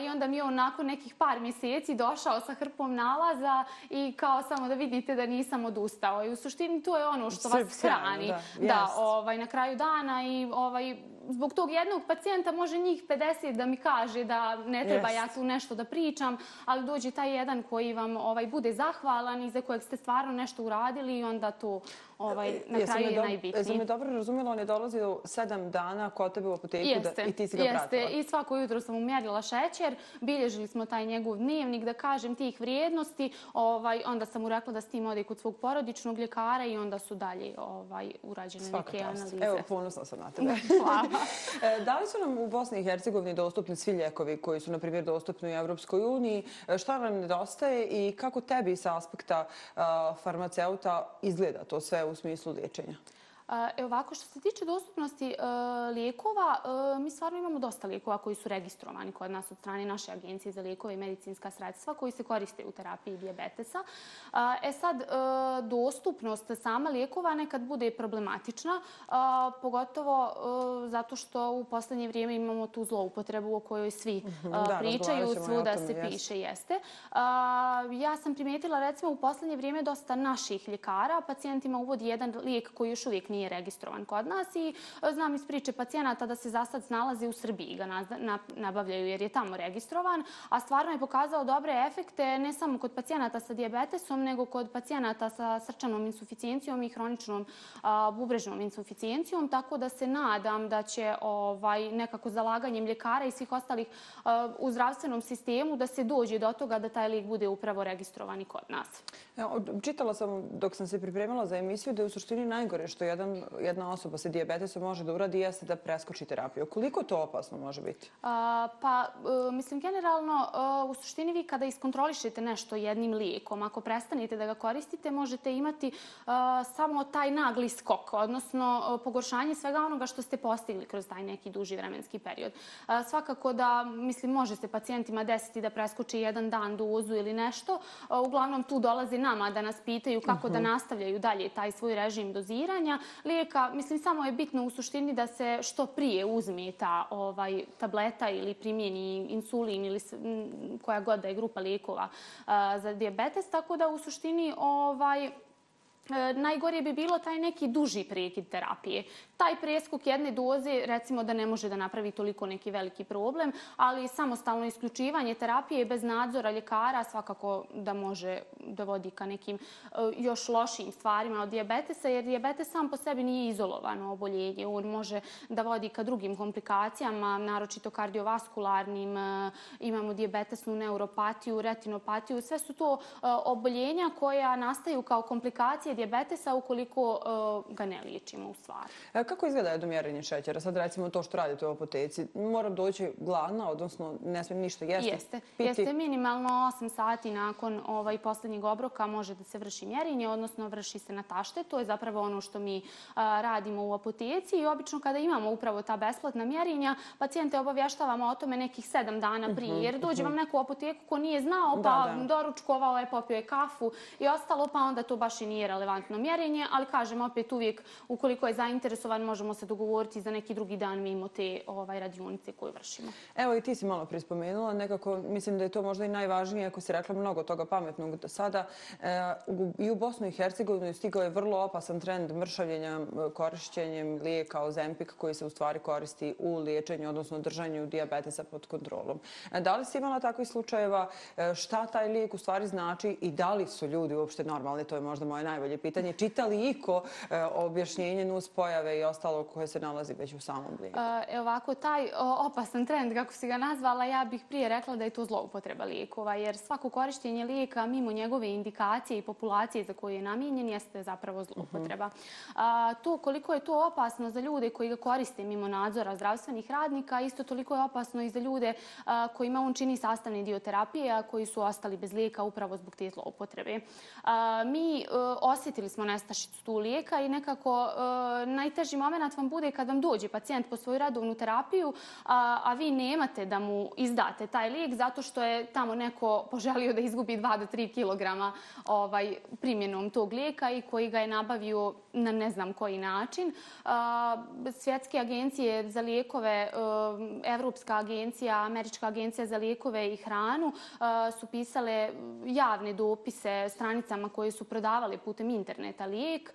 I onda mi je on nakon nekih par mjeseci došao sa hrpom nalaza i kao samo da vidite da nisam odustao. I u suštini to je ono što vas hrani. Da, da ovaj, na kraju dana i ovaj, zbog tog jednog pacijenta može njih 50 da mi kaže da ne treba yes. ja tu nešto da pričam, ali dođe taj jedan koji vam ovaj bude zahvalan i za kojeg ste stvarno nešto uradili i onda to ovaj, na jesam kraju je najbitniji. Jesam me dobro razumjela, on je dolazio sedam dana kod tebe u apoteku jeste, da, i ti si ga jeste. pratila. Jeste, i svako jutro sam umjerila šećer, bilježili smo taj njegov dnevnik, da kažem tih vrijednosti, ovaj, onda sam mu rekla da s tim ode kod svog porodičnog ljekara i onda su dalje ovaj, urađene Svaka neke analize. Evo, ponosna sam na tebe. Hvala. E, da li su nam u Bosni i Hercegovini dostupni svi ljekovi koji su, na primjer, dostupni u Evropskoj uniji? E, šta nam nedostaje i kako tebi sa aspekta farmaceuta izgleda to sve u smislu liječenja? E, ovako, što se tiče dostupnosti e, lijekova, e, mi stvarno imamo dosta lijekova koji su registrovani kod nas od strane naše agencije za lijekove i medicinska sredstva koji se koriste u terapiji diabetesa. E sad, e, dostupnost sama lijekova nekad bude problematična, e, pogotovo e, zato što u poslednje vrijeme imamo tu zloupotrebu o kojoj svi e, da, pričaju, svuda se jest. piše jeste. Ja sam primijetila, recimo, u poslednje vrijeme dosta naših ljekara pacijentima uvodi jedan lijek koji još uvijek nije registrovan kod nas i e, znam iz priče pacijenata da se za sad nalazi u Srbiji ga nabavljaju jer je tamo registrovan, a stvarno je pokazao dobre efekte ne samo kod pacijenata sa diabetesom, nego kod pacijenata sa srčanom insuficijencijom i hroničnom bubrežnom insuficijencijom, tako da se nadam da će ovaj nekako zalaganjem ljekara i svih ostalih u zdravstvenom sistemu da se dođe do toga da taj lijek bude upravo registrovan i kod nas. Ja, Čitala sam dok sam se pripremila za emisiju da je u suštini najgore što jedan jedan, jedna osoba sa diabetesom može da uradi jeste da preskoči terapiju. Koliko to opasno može biti? A, pa, e, mislim, generalno, e, u suštini vi kada iskontrolišete nešto jednim lijekom, ako prestanete da ga koristite, možete imati e, samo taj nagli skok, odnosno pogoršanje svega onoga što ste postigli kroz taj neki duži vremenski period. Svakako da, mislim, može se pacijentima desiti da preskoči jedan dan dozu ili nešto. Uglavnom, tu dolaze nama da nas pitaju kako da mhm. nastavljaju dalje taj svoj režim doziranja lijeka, mislim, samo je bitno u suštini da se što prije uzme ta ovaj, tableta ili primjeni insulin ili koja god da je grupa lijekova za diabetes, tako da u suštini ovaj, E, najgore bi bilo taj neki duži prekid terapije. Taj preskok jedne doze, recimo da ne može da napravi toliko neki veliki problem, ali samostalno isključivanje terapije bez nadzora ljekara svakako da može da vodi ka nekim e, još lošim stvarima od diabetesa, jer diabetes sam po sebi nije izolovano oboljenje. On može da vodi ka drugim komplikacijama, naročito kardiovaskularnim, e, imamo diabetesnu neuropatiju, retinopatiju. Sve su to oboljenja koja nastaju kao komplikacije dijabetesa ukoliko uh, ga ne liječimo u stvari. E, kako izgleda jedno mjerenje šećera? Sad recimo to što radite u apoteci. Moram doći gladna, odnosno ne smijem ništa jesti? Jeste. Piti. Jeste minimalno 8 sati nakon ovaj posljednjeg obroka može da se vrši mjerenje, odnosno vrši se na tašte. To je zapravo ono što mi uh, radimo u apoteci i obično kada imamo upravo ta besplatna mjerenja, pacijente obavještavamo o tome nekih 7 dana prije. Mhm, jer dođe vam mhm. neko u apoteku ko nije znao, pa da, da. doručkovao je, popio je kafu i ostalo, pa onda to baš i nije relevantno mjerenje, ali kažem opet uvijek ukoliko je zainteresovan možemo se dogovoriti za neki drugi dan mimo te ovaj, radionice koju vršimo. Evo i ti si malo prispomenula, nekako mislim da je to možda i najvažnije ako si rekla mnogo toga pametnog do sada. E, I u Bosnu i Hercegovini stigao je vrlo opasan trend mršavljenja korišćenjem lijeka Ozempik koji se u stvari koristi u liječenju, odnosno držanju diabetesa pod kontrolom. E, da li si imala takvih slučajeva? E, šta taj lijek u stvari znači i da li su ljudi uopšte normalni? To je možda moje najbolje najbolje pitanje. Čita li iko e, objašnjenje nus pojave i ostalo koje se nalazi već u samom lijeku? E, ovako, taj opasan trend, kako si ga nazvala, ja bih prije rekla da je to zloupotreba lijekova, jer svako korištenje lijeka mimo njegove indikacije i populacije za koje je namijenjen jeste zapravo zloupotreba. Uh -huh. To koliko je to opasno za ljude koji ga koriste mimo nadzora zdravstvenih radnika, isto toliko je opasno i za ljude kojima on čini sastavni dio terapije, a koji su ostali bez lijeka upravo zbog te zloupotrebe. Mi, osim osjetili smo nestašicu tu lijeka i nekako e, najteži moment vam bude kad vam dođe pacijent po svoju radovnu terapiju, a a vi nemate da mu izdate taj lijek zato što je tamo neko poželio da izgubi 2 do 3 kilograma ovaj, primjenom tog lijeka i koji ga je nabavio na ne znam koji način. Svjetske agencije za lijekove, e, Evropska agencija, Američka agencija za lijekove i hranu e, su pisale javne dopise stranicama koje su prodavale putem interneta lijek.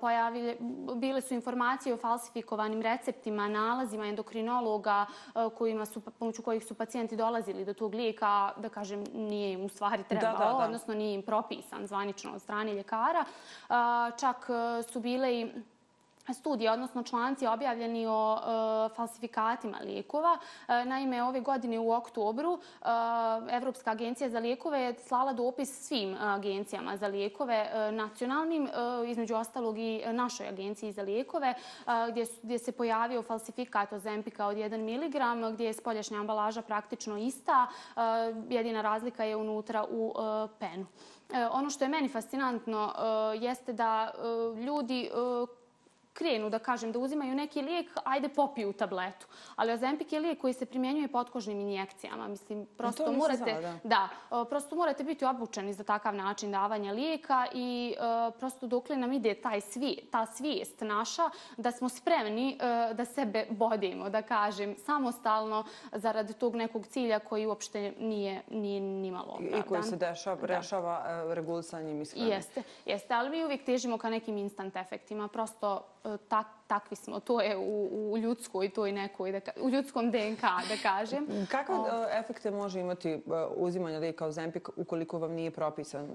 Pojavile, bile su informacije o falsifikovanim receptima, nalazima endokrinologa kojima su, pomoću kojih su pacijenti dolazili do tog lijeka, da kažem, nije im u stvari trebao, da, da, da. odnosno nije im propisan zvanično od strane ljekara. Čak su bile i studije, odnosno članci objavljeni o e, falsifikatima lijekova. E, naime, ove godine u oktobru e, Evropska agencija za lijekove je slala dopis svim agencijama za lijekove e, nacionalnim, e, između ostalog i našoj agenciji za lijekove, e, gdje, gdje se pojavio falsifikat Ozempika od 1 mg, gdje je spoljašnja ambalaža praktično ista. Jedina razlika je unutra u penu. Ono što je meni fascinantno jeste da ljudi krenu da kažem da uzimaju neki lijek, ajde popiju tabletu. Ali Ozempik je lijek koji se primjenjuje podkožnim injekcijama. Mislim, prosto morate, znala, da. da, prosto morate biti obučeni za takav način davanja lijeka i uh, prosto dokle nam ide taj svi, ta svijest naša da smo spremni uh, da sebe bodimo, da kažem, samostalno zarad tog nekog cilja koji uopšte nije, nije nimalo opravdan. I koji se dešava, rešava uh, regulisanjem ishrane. Jeste, jeste, ali mi uvijek težimo ka nekim instant efektima. Prosto está takvi smo. To je u, u ljudskoj toj nekoj, da, u ljudskom DNK, da kažem. Kakve o... efekte može imati e, uzimanje lijeka Ozempik ukoliko vam nije propisan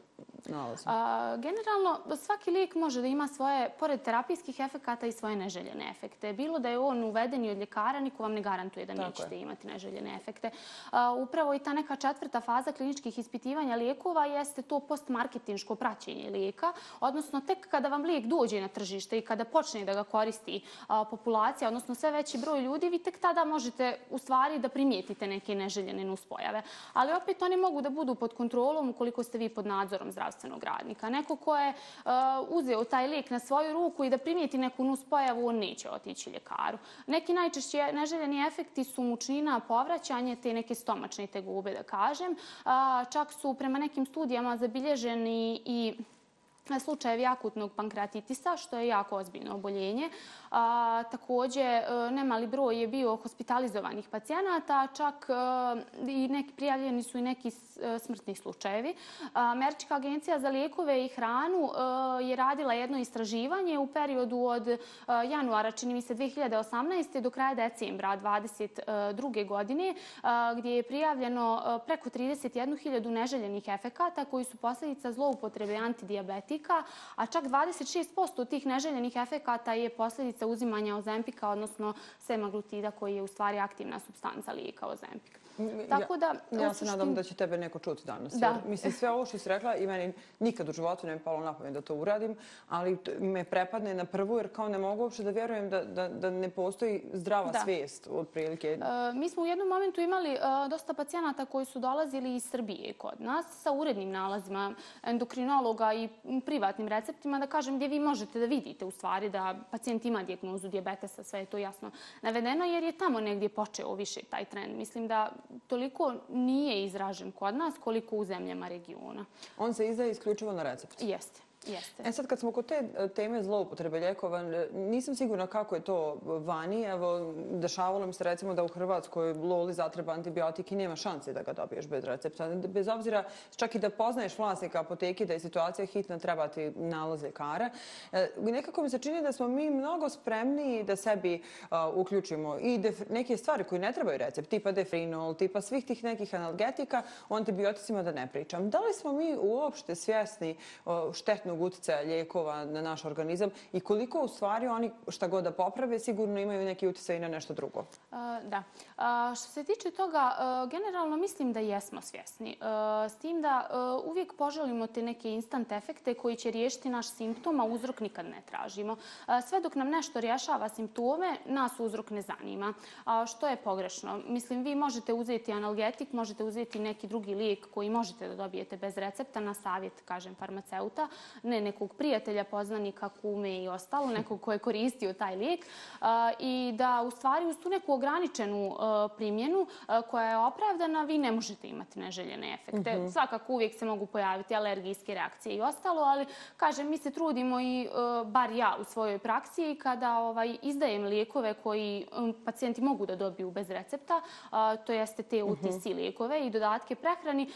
nalaz? A, generalno, svaki lijek može da ima svoje, pored terapijskih efekata, i svoje neželjene efekte. Bilo da je on uveden i od ljekara, niko vam ne garantuje da nećete je. imati neželjene efekte. A, upravo i ta neka četvrta faza kliničkih ispitivanja lijekova jeste to postmarketinško praćenje lijeka, odnosno tek kada vam lijek dođe na tržište i kada počne da ga koristi a, populacija, odnosno sve veći broj ljudi, vi tek tada možete u stvari da primijetite neke neželjene nuspojave. Ali opet oni mogu da budu pod kontrolom ukoliko ste vi pod nadzorom zdravstvenog radnika. Neko ko je a, uzeo taj lijek na svoju ruku i da primijeti neku nuspojavu, on neće otići ljekaru. Neki najčešće neželjeni efekti su mučnina, povraćanje, te neke stomačne tegube, da kažem. A, čak su prema nekim studijama zabilježeni i slučajevi akutnog pankreatitisa, što je jako ozbiljno oboljenje. A, također, e, nemali broj je bio hospitalizovanih pacijenata, čak a, i neki, prijavljeni su i neki E, smrtni slučajevi. E, Američka agencija za lijekove i hranu e, je radila jedno istraživanje u periodu od januara, čini mi se, 2018. do kraja decembra 2022. godine, gdje je prijavljeno preko 31.000 neželjenih efekata koji su posljedica zloupotrebe antidiabetika, a čak 26% tih neželjenih efekata je posljedica uzimanja ozempika, odnosno semaglutida koji je u stvari aktivna substanca lijeka ozempika. Tako da, ja, ja se nadam da će tebe neko čuti danas. Da. Jer, mislim, sve ovo što si rekla i meni nikad u životu ne mi palo na pamet da to uradim, ali me prepadne na prvu jer kao ne mogu uopšte da vjerujem da, da, da ne postoji zdrava da. svijest od prilike. E, mi smo u jednom momentu imali e, dosta pacijenata koji su dolazili iz Srbije kod nas sa urednim nalazima endokrinologa i privatnim receptima, da kažem gdje vi možete da vidite u stvari da pacijent ima dijagnozu diabetesa, sve je to jasno navedeno, jer je tamo negdje počeo više taj trend. Mislim da toliko nije izražen kod nas koliko u zemljama regiona. On se izdaje isključivo na recept? Jeste. Jeste. E sad kad smo kod te e, teme zloupotrebe ljekova, e, nisam sigurna kako je to vani. Evo, dešavalo mi se recimo da u Hrvatskoj Loli zatreba antibiotik i nema šanse da ga dobiješ bez recepta. Bez obzira, čak i da poznaješ vlasnika apoteke, da je situacija hitna, treba ti nalaz ljekara. E, nekako mi se čini da smo mi mnogo spremniji da sebi a, uključimo i neke stvari koje ne trebaju recept, tipa defrinol, tipa svih tih nekih analgetika, o antibioticima da ne pričam. Da li smo mi uopšte svjesni o, štetnu negativnog utjecaja lijekova na naš organizam i koliko u stvari oni šta god da poprave sigurno imaju neki utjecaj na nešto drugo? E, da. Što se tiče toga, e, generalno mislim da jesmo svjesni. E, s tim da uvijek poželimo te neke instant efekte koji će riješiti naš simptom, a uzrok nikad ne tražimo. Sve dok nam nešto rješava simptome, nas uzrok ne zanima. Što je pogrešno? Mislim, vi možete uzeti analgetik, možete uzeti neki drugi lijek koji možete da dobijete bez recepta na savjet, kažem, farmaceuta ne nekog prijatelja, poznanika, kume i ostalo, nekog ko je koristio taj lijek i da u stvari uz tu neku ograničenu primjenu koja je opravdana, vi ne možete imati neželjene efekte. Mm -hmm. Svakako uvijek se mogu pojaviti alergijske reakcije i ostalo, ali kažem, mi se trudimo i bar ja u svojoj praksi kada ovaj, izdajem lijekove koji um, pacijenti mogu da dobiju bez recepta, to jeste te UTC lijekove i dodatke prehrani,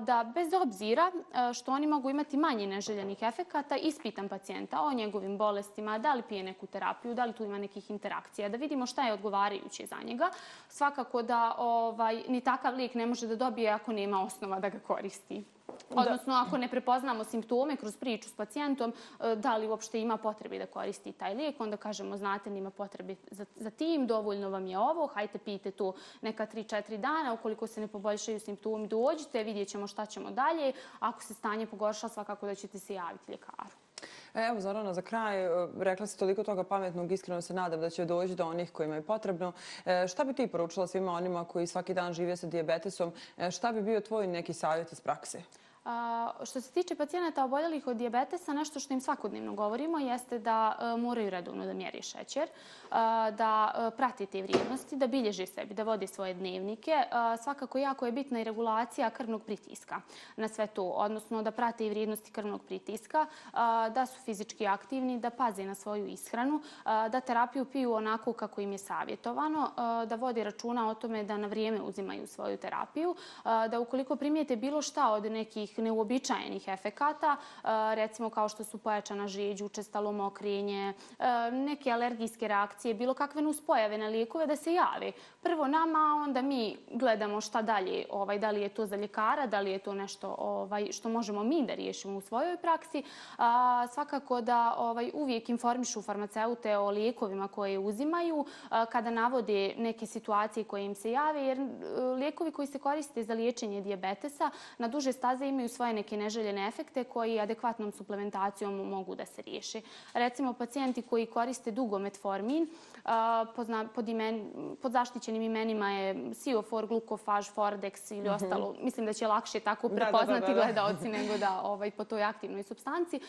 da bez obzira što oni mogu imati manje neželjenih efekata, ispitam pacijenta o njegovim bolestima, da li pije neku terapiju, da li tu ima nekih interakcija, da vidimo šta je odgovarajuće za njega. Svakako da ovaj, ni takav lijek ne može da dobije ako nema osnova da ga koristi. Odnosno, ako ne prepoznamo simptome kroz priču s pacijentom, e, da li uopšte ima potrebe da koristi taj lijek, onda kažemo, znate, nima potrebe za, za tim, dovoljno vam je ovo, hajte pijte to neka 3-4 dana, ukoliko se ne poboljšaju simptomi, dođite, vidjet ćemo šta ćemo dalje. Ako se stanje pogorša, svakako da ćete se javiti ljekaru. E, evo, Zorana, za kraj, e, rekla si toliko toga pametnog, iskreno se nadam da će doći do onih kojima je potrebno. Šta bi ti poručila svima onima koji svaki dan žive sa diabetesom? Šta bi bio tvoj neki savjet iz prakse? Što se tiče pacijenata oboljelih od diabetesa, nešto što im svakodnevno govorimo jeste da e, moraju redovno da mjeri šećer, da e, prati te vrijednosti, da bilježi sebi, da vodi svoje dnevnike. Svakako jako je bitna i regulacija krvnog pritiska na sve to, odnosno da prati i vrijednosti krvnog pritiska, da su fizički aktivni, da paze na svoju ishranu, da terapiju piju onako kako im je savjetovano, da vodi računa o tome da na vrijeme uzimaju svoju terapiju, da ukoliko primijete bilo šta od nekih neuobičajenih efekata, e, recimo kao što su pojačana žiđ, učestalo mokrenje, e, neke alergijske reakcije, bilo kakve nuspojave na lijekove da se javi. Prvo nama, onda mi gledamo šta dalje, ovaj, da li je to za ljekara, da li je to nešto ovaj, što možemo mi da riješimo u svojoj praksi. A, svakako da ovaj, uvijek informišu farmaceute o lijekovima koje uzimaju a, kada navode neke situacije koje im se jave, jer lijekovi koji se koriste za liječenje diabetesa na duže staze imaju imaju svoje neke neželjene efekte koji adekvatnom suplementacijom mogu da se riješi. Recimo, pacijenti koji koriste dugo metformin, pod, imen, pod zaštićenim imenima je Siofor, Glukofaž, Fordex ili mm -hmm. ostalo. Mislim da će lakše tako prepoznati da, da, da, da. gledalci nego da ovaj, po toj aktivnoj substanci.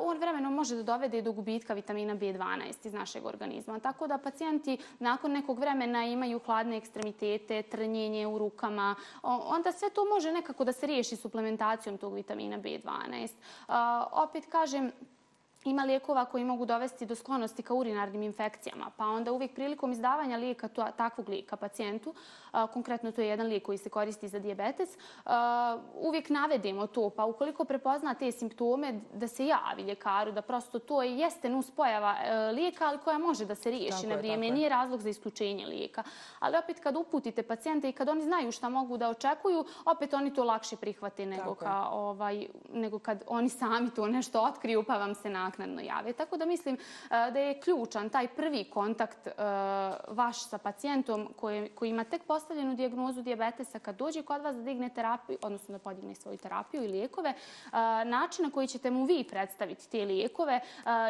On vremenom može da dovede do gubitka vitamina B12 iz našeg organizma. Tako da pacijenti nakon nekog vremena imaju hladne ekstremitete, trnjenje u rukama. Onda sve to može nekako da se riješi suplementacijom tog vitamina B12. Opet kažem, ima lijekova koji mogu dovesti do sklonosti ka urinarnim infekcijama, pa onda uvijek prilikom izdavanja lijeka to, takvog lijeka pacijentu, a, konkretno to je jedan lijek koji se koristi za diabetes, a, uvijek navedemo to, pa ukoliko prepozna te simptome da se javi ljekaru, da prosto to jeste nuspojava e, lijeka, ali koja može da se riješi tako na vrijeme, je, nije razlog za isključenje lijeka. Ali opet kad uputite pacijente i kad oni znaju šta mogu da očekuju, opet oni to lakše prihvate nego, ka, ovaj, nego kad oni sami to nešto otkriju pa vam se nakon naknadno jave. Tako da mislim eh, da je ključan taj prvi kontakt eh, vaš sa pacijentom koji, koji ima tek postavljenu dijagnozu diabetesa kad dođe kod vas da digne terapiju, odnosno da podigne svoju terapiju i lijekove, eh, način na koji ćete mu vi predstaviti te lijekove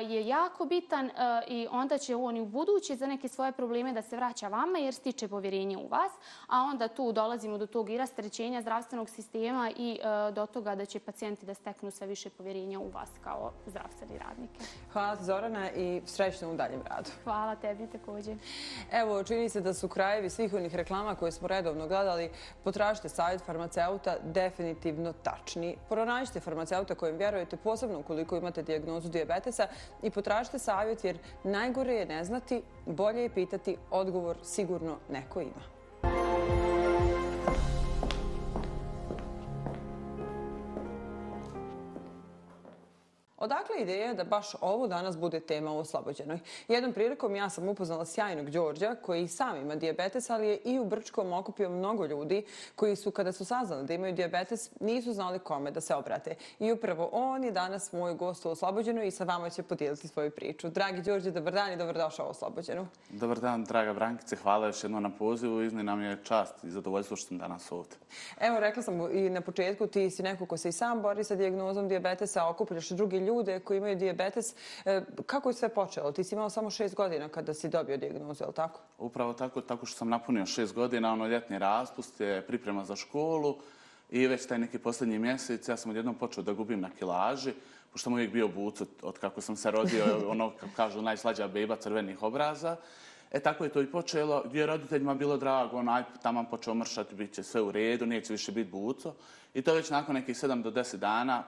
je jako bitan i onda će on i u budući za neke svoje probleme da se vraća vama jer stiče povjerenje u vas, a onda tu dolazimo do tog i rastrećenja zdravstvenog sistema i do toga da će pacijenti da steknu sve više povjerenja u vas kao zdravstveni rad radnike. Hvala ti Zorana i srećno u daljem radu. Hvala tebi također. Evo, čini se da su krajevi svih onih reklama koje smo redovno gledali. Potražite savjet farmaceuta definitivno tačni. Pronađite farmaceuta kojem vjerujete, posebno ukoliko imate dijagnozu diabetesa i potražite savjet jer najgore je ne znati, bolje je pitati, odgovor sigurno neko ima. Odakle ideja da baš ovo danas bude tema u Oslobođenoj? Jednom prilikom ja sam upoznala sjajnog Đorđa koji sam ima diabetes, ali je i u Brčkom okupio mnogo ljudi koji su kada su saznali da imaju diabetes nisu znali kome da se obrate. I upravo on je danas moj gost u Oslobođenoj i sa vama će podijeliti svoju priču. Dragi Đorđe, dobar dan i dobrodošao u Oslobođenu. Dobar dan, draga Brankice. Hvala još jedno na pozivu. Izni nam je čast i zadovoljstvo što sam danas ovdje. Evo, rekla sam i na početku, ti si neko ko se i sam bori sa diagnozom diabetesa, okupljaš drugi ljude koji imaju diabetes. E, kako je sve počelo? Ti si imao samo šest godina kada si dobio diagnozu, je li tako? Upravo tako, tako što sam napunio šest godina, ono ljetni raspust je priprema za školu i već taj neki posljednji mjesec ja sam odjednom počeo da gubim na kilaži pošto sam uvijek bio buc od, od kako sam se rodio, ono, kako kažu, najslađa beba crvenih obraza. E tako je to i počelo, gdje je roditeljima bilo drago, onaj tamo počeo mršati, bit će sve u redu, neće više biti buco. I to već nakon nekih 7 do 10 dana,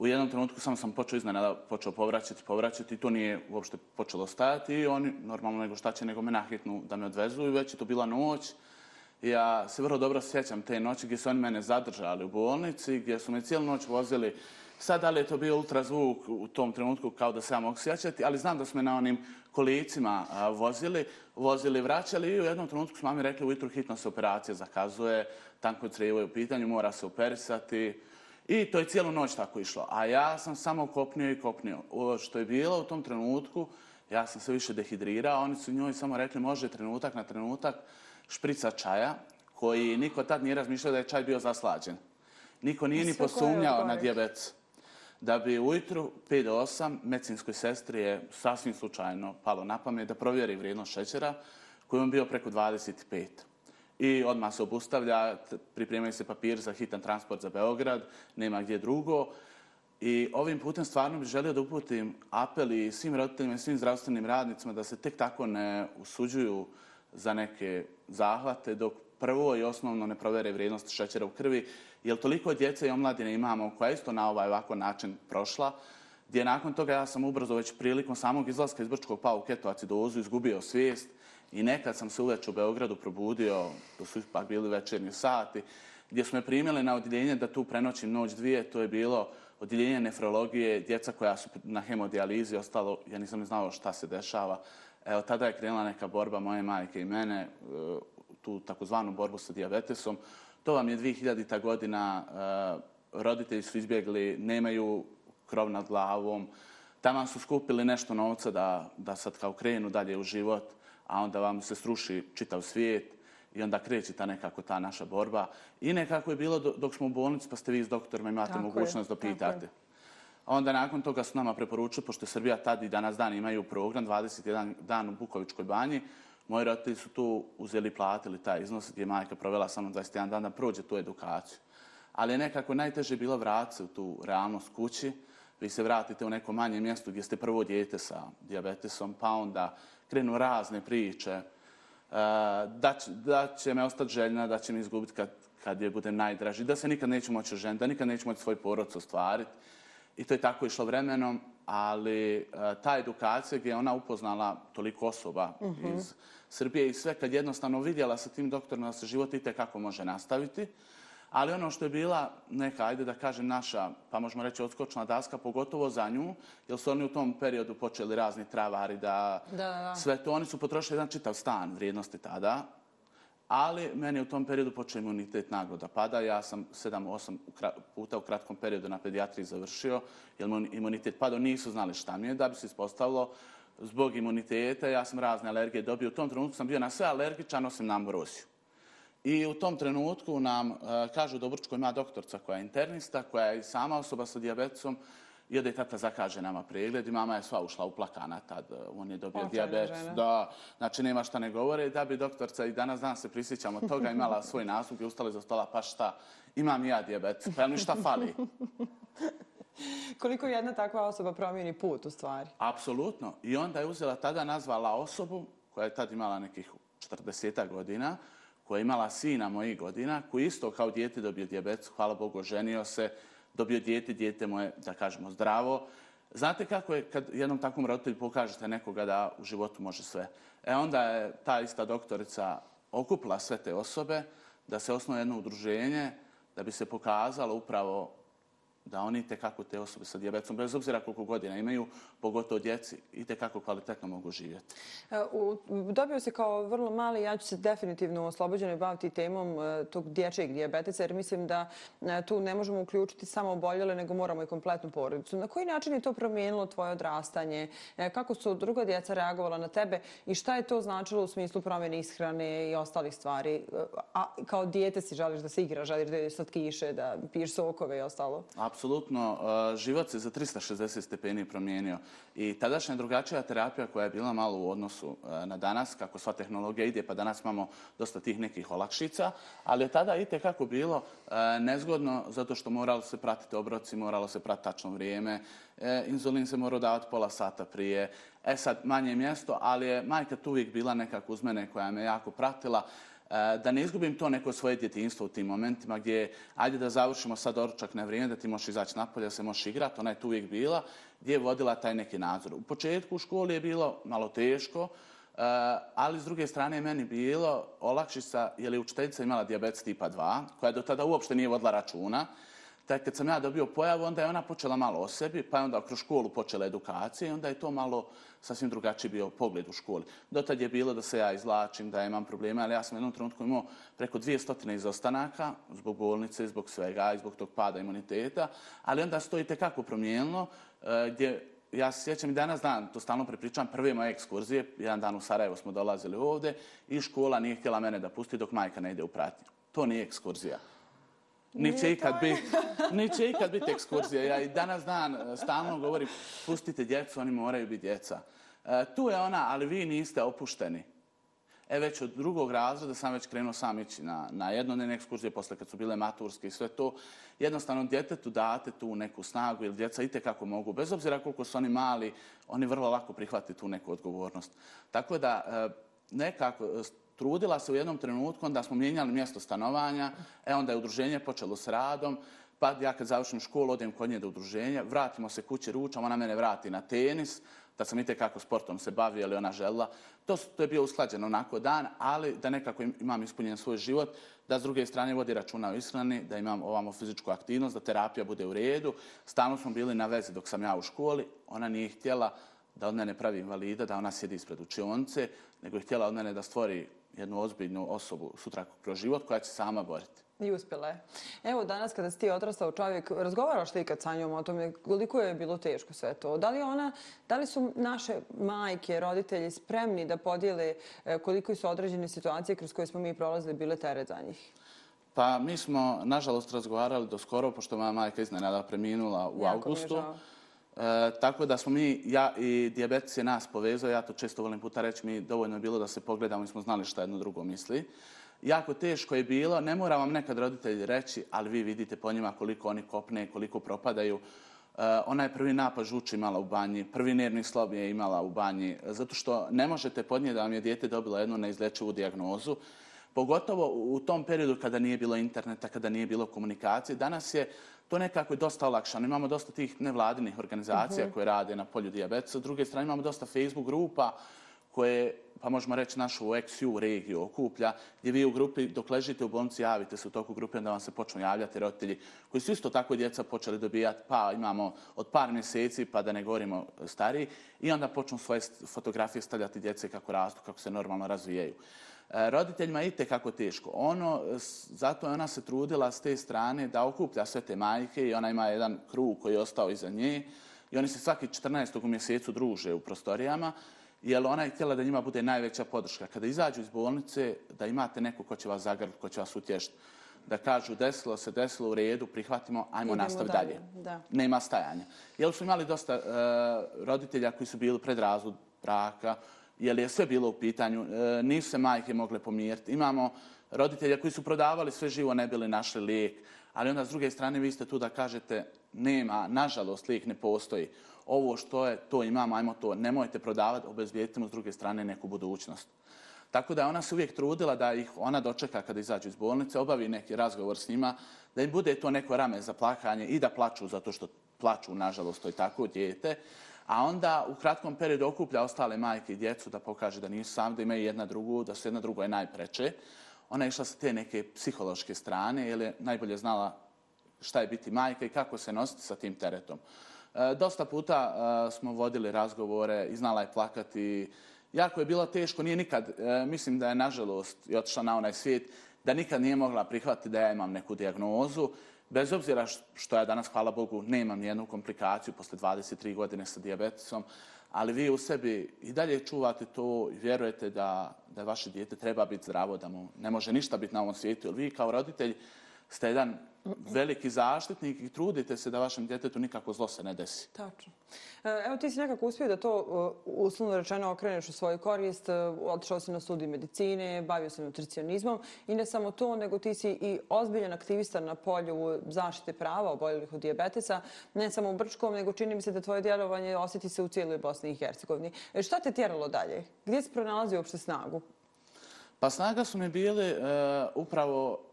u jednom trenutku samo sam počeo iznenada, počeo povraćati, povraćati i to nije uopšte počelo stajati i oni, normalno nego šta će, nego me nahitnu da me odvezu i već je to bila noć. Ja se vrlo dobro sjećam te noći gdje su oni mene zadržali u bolnici, gdje su me cijelu noć vozili Sad, da li je to bio ultrazvuk u tom trenutku kao da se ja mogu sjećati, ali znam da smo na onim kolicima a, vozili, vozili, vraćali i u jednom trenutku su mami rekli ujutru hitno se operacija zakazuje, tanko crijevo je u pitanju, mora se operisati. I to je cijelu noć tako išlo. A ja sam samo kopnio i kopnio. O, što je bilo u tom trenutku, ja sam se više dehidrirao, oni su njoj samo rekli može trenutak na trenutak šprica čaja, koji niko tad nije razmišljao da je čaj bio zaslađen. Niko nije ni posumnjao na diabetes da bi ujutru 5 do 8 medicinskoj sestri je sasvim slučajno palo na pamet da provjeri vrijednost šećera koji je bio preko 25. I odmah se obustavlja, pripremaju se papir za hitan transport za Beograd, nema gdje drugo. I ovim putem stvarno bih želio da uputim apeli svim roditeljima i svim zdravstvenim radnicima da se tek tako ne usuđuju za neke zahvate dok prvo i osnovno ne provere vrijednost šećera u krvi, jer toliko djece i omladine imamo koja isto na ovaj ovako način prošla, gdje nakon toga ja sam ubrzo već prilikom samog izlaska iz Brčkog pa u ketoacidozu izgubio svijest i nekad sam se uveč u Beogradu probudio, to su ipak bili večernji sati, gdje smo me primili na odjeljenje da tu prenoćim noć dvije, to je bilo odjeljenje nefrologije, djeca koja su na hemodijalizi, ostalo, ja nisam znao šta se dešava. Evo, tada je krenula neka borba moje majke i mene e, tu takozvanu borbu sa diabetesom. To vam je 2000-ta godina, e, roditelji su izbjegli, nemaju krov nad glavom, tamo su skupili nešto novca da, da sad kao krenu dalje u život, a onda vam se sruši čitav svijet i onda kreće ta nekako ta naša borba. I nekako je bilo dok smo u bolnici, pa ste vi s doktorima imate tako mogućnost je, da pitate. Onda nakon toga su nama preporučili, pošto je Srbija tad i danas dan imaju program, 21 dan u Bukovičkoj banji, Moji roditelji su tu uzeli platili taj iznos gdje je majka provela samo 21 dana da prođe tu edukaciju. Ali je nekako najteže bilo vratiti se u tu realnost kući. Vi se vratite u neko manje mjesto gdje ste prvo djete sa diabetesom, pa onda krenu razne priče. E, da, će, da će me ostati željna, da će me izgubiti kad, kad je budem najdraži, da se nikad neću moći ženiti, da nikad neću moći svoj porod ostvariti. I to je tako išlo vremenom, ali e, ta edukacija gdje je ona upoznala toliko osoba uh -huh. iz Srbije i sve, kad jednostavno vidjela sa tim doktorom da se život ite kako može nastaviti, ali ono što je bila neka, ajde da kažem, naša, pa možemo reći, odskočna daska, pogotovo za nju, jer su oni u tom periodu počeli razni travari da, da, da. sve to, oni su potrošili jedan čitav stan vrijednosti tada, ali meni u tom periodu počeo imunitet naglo da pada. Ja sam 7-8 puta u kratkom periodu na pedijatriji završio, jer imunitet padao, nisu znali šta mi je, da bi se ispostavilo zbog imuniteta, ja sam razne alergije dobio. U tom trenutku sam bio na sve alergičan, osim na ambrosiju. I u tom trenutku nam uh, kažu da u Brčkoj ima doktorca koja je internista, koja je sama osoba sa diabetesom, i onda je tata zakaže nama pregled i mama je sva ušla uplakana tad. E, on je dobio diabetes. Da, znači nema šta ne govore. Da bi doktorca i danas dan se prisjećamo toga imala svoj nastup i ustali za stola, pa šta, imam ja diabetes, pa mi šta fali? Koliko jedna takva osoba promijeni put u stvari? Apsolutno. I onda je uzela tada nazvala osobu koja je tad imala nekih 40 godina, koja je imala sina mojih godina, koji isto kao dijete dobio dijabetes, hvala Bogu, ženio se, dobio dijete, dijete moje, da kažemo, zdravo. Znate kako je kad jednom takvom roditelju pokažete nekoga da u životu može sve? E onda je ta ista doktorica okupila sve te osobe da se osnoje jedno udruženje da bi se pokazalo upravo da oni te kako te osobe sa dijabetesom, bez obzira koliko godina imaju, pogotovo djeci, i te kako kvalitetno mogu živjeti. E, u, dobio se kao vrlo mali, ja ću se definitivno oslobođeno baviti temom e, tog dječjeg dijabetesa, jer mislim da e, tu ne možemo uključiti samo oboljele, nego moramo i kompletnu porodicu. Na koji način je to promijenilo tvoje odrastanje? Kako su druga djeca reagovala na tebe i šta je to značilo u smislu promjene ishrane i ostalih stvari? A kao dijete si želiš da se igra, želiš da je sad kiše, da piješ sokove i ostalo? A apsolutno. Uh, život se za 360 stepeni promijenio. I tadašnja drugačija terapija koja je bila malo u odnosu uh, na danas, kako sva tehnologija ide, pa danas imamo dosta tih nekih olakšica, ali je tada i kako bilo uh, nezgodno zato što moralo se pratiti obroci, moralo se pratiti tačno vrijeme, e, inzulin se morao davati pola sata prije. E sad, manje mjesto, ali je majka tu uvijek bila nekako uz mene koja me jako pratila. E, da ne izgubim to neko svoje djetinstvo u tim momentima gdje ajde da završimo sad doručak na vrijeme, da ti možeš izaći napolje, da se možeš igrati, ona je tu uvijek bila, gdje je vodila taj neki nadzor. U početku u školi je bilo malo teško, e, ali s druge strane je meni bilo olakšica, jer je učiteljica imala diabetes tipa 2, koja do tada uopšte nije vodila računa, Tek kad sam ja dobio pojavu, onda je ona počela malo o sebi, pa je onda kroz školu počela edukacija i onda je to malo sasvim drugačiji bio pogled u školi. Dotad je bilo da se ja izlačim, da imam probleme, ali ja sam u jednom trenutku imao preko 200 izostanaka zbog bolnice, zbog svega i zbog tog pada imuniteta, ali onda stojite kako promijenilo, e, gdje ja se sjećam i danas dan, to stalno prepričam, prve moje ekskurzije, jedan dan u Sarajevo smo dolazili ovde i škola nije htjela mene da pusti dok majka ne ide u pratnju. To nije ekskurzija. Niće ikad, biti, niće ikad biti ekskurzija. Ja i danas dan e, stalno govorim, pustite djecu, oni moraju biti djeca. E, tu je ona, ali vi niste opušteni. E već od drugog razreda sam već krenuo sam ići na, na jednodnevne ekskurzije, posle kad su bile maturske i sve to. Jednostavno, djetetu date tu neku snagu, ili djeca ite kako mogu. Bez obzira koliko su oni mali, oni vrlo lako prihvati tu neku odgovornost. Tako da, e, nekako, trudila se u jednom trenutku, onda smo mijenjali mjesto stanovanja, e onda je udruženje počelo s radom, pa ja kad završim školu, odem kod nje do udruženja, vratimo se kuće ručam, ona mene vrati na tenis, da sam i kako sportom se bavio, ali ona žela. To, to je bio usklađeno onako dan, ali da nekako imam ispunjen svoj život, da s druge strane vodi računa o ishrani, da imam ovamo fizičku aktivnost, da terapija bude u redu. Stalno smo bili na vezi dok sam ja u školi, ona nije htjela da od mene pravi invalida, da ona sjedi ispred učionce, nego je htjela od mene da stvori jednu ozbiljnu osobu sutra kroz život koja će sama boriti. I uspjela je. Evo, danas kada si ti odrastao čovjek, razgovaraš li kad sa njom o tome koliko je bilo teško sve to? Da li, ona, da li su naše majke, roditelji spremni da podijele e, koliko su određene situacije kroz koje smo mi prolazili bile teret za njih? Pa mi smo, nažalost, razgovarali do skoro, pošto moja majka iznenada preminula u jako augustu. E, tako da smo mi, ja i diabetes je nas povezao, ja to često volim puta reći, mi dovoljno je bilo da se pogledamo i smo znali šta jedno drugo misli. Jako teško je bilo, ne mora vam nekad roditelji reći, ali vi vidite po njima koliko oni kopne, koliko propadaju. E, uh, ona je prvi napad žuči imala u banji, prvi nervni slob je imala u banji, zato što ne možete podnijeti da vam je dijete dobilo jednu neizlečivu dijagnozu. Pogotovo u tom periodu kada nije bilo interneta, kada nije bilo komunikacije. Danas je to nekako dosta olakšano. Imamo dosta tih nevladinih organizacija uh -huh. koje rade na polju diabetesa. S druge strane imamo dosta Facebook grupa koje, pa možemo reći, našu XU regiju okuplja, gdje vi u grupi, dok ležite u bolnici, javite se u toku grupe, da vam se počnu javljati roditelji, koji su isto tako djeca počeli dobijati, pa imamo od par mjeseci, pa da ne govorimo stariji, i onda počnu svoje fotografije stavljati djece kako rastu, kako se normalno razvijaju. E, roditeljima je kako teško. Ono, zato je ona se trudila s te strane da okuplja sve te majke i ona ima jedan krug koji je ostao iza nje i oni se svaki 14. u mjesecu druže u prostorijama jer ona je htjela da njima bude najveća podrška. Kada izađu iz bolnice, da imate neko ko će vas zagrliti, ko će vas utješiti, da kažu desilo se, desilo u redu, prihvatimo, ajmo nastaviti dalje. Da. Nema stajanja. Jer su imali dosta uh, roditelja koji su bili pred razvod braka, jer je sve bilo u pitanju, e, nisu se majke mogle pomiriti. Imamo roditelja koji su prodavali sve živo, ne bili našli lijek, ali onda s druge strane vi ste tu da kažete nema, nažalost, lijek ne postoji. Ovo što je, to imamo, ajmo to, nemojte prodavati, obezbijedite mu s druge strane neku budućnost. Tako da ona se uvijek trudila da ih ona dočeka kada izađu iz bolnice, obavi neki razgovor s njima, da im bude to neko rame za plakanje i da plaču zato što plaču, nažalost, to je tako djete a onda u kratkom periodu okuplja ostale majke i djecu da pokaže da nisu sami, da imaju jedna drugu, da su jedna drugo je najpreče. Ona je išla sa te neke psihološke strane, jer je najbolje znala šta je biti majka i kako se nositi sa tim teretom. E, dosta puta e, smo vodili razgovore i znala je plakati. Jako je bilo teško, nije nikad, e, mislim da je nažalost i otišla na onaj svijet, da nikad nije mogla prihvatiti da ja imam neku diagnozu bez obzira što ja danas, hvala Bogu, nemam nijednu komplikaciju posle 23 godine sa diabetesom, ali vi u sebi i dalje čuvate to i vjerujete da, da vaše dijete treba biti zdravo, da mu ne može ništa biti na ovom svijetu. Jer vi kao roditelj ste jedan veliki zaštitnik i trudite se da vašem djetetu nikako zlo se ne desi. Tačno. E, Evo ti si nekako uspio da to e, uslovno rečeno okreneš u svoju korist, e, otišao si na studij medicine, bavio se nutricionizmom i ne samo to, nego ti si i ozbiljan aktivista na polju zaštite prava oboljelih od dijabetesa, ne samo u Brčkom, nego čini mi se da tvoje djelovanje osjeti se u cijeloj Bosni i Hercegovini. E, Šta te tjeralo dalje? Gdje si pronalazio uopšte snagu? Pa snaga su mi bili e, upravo,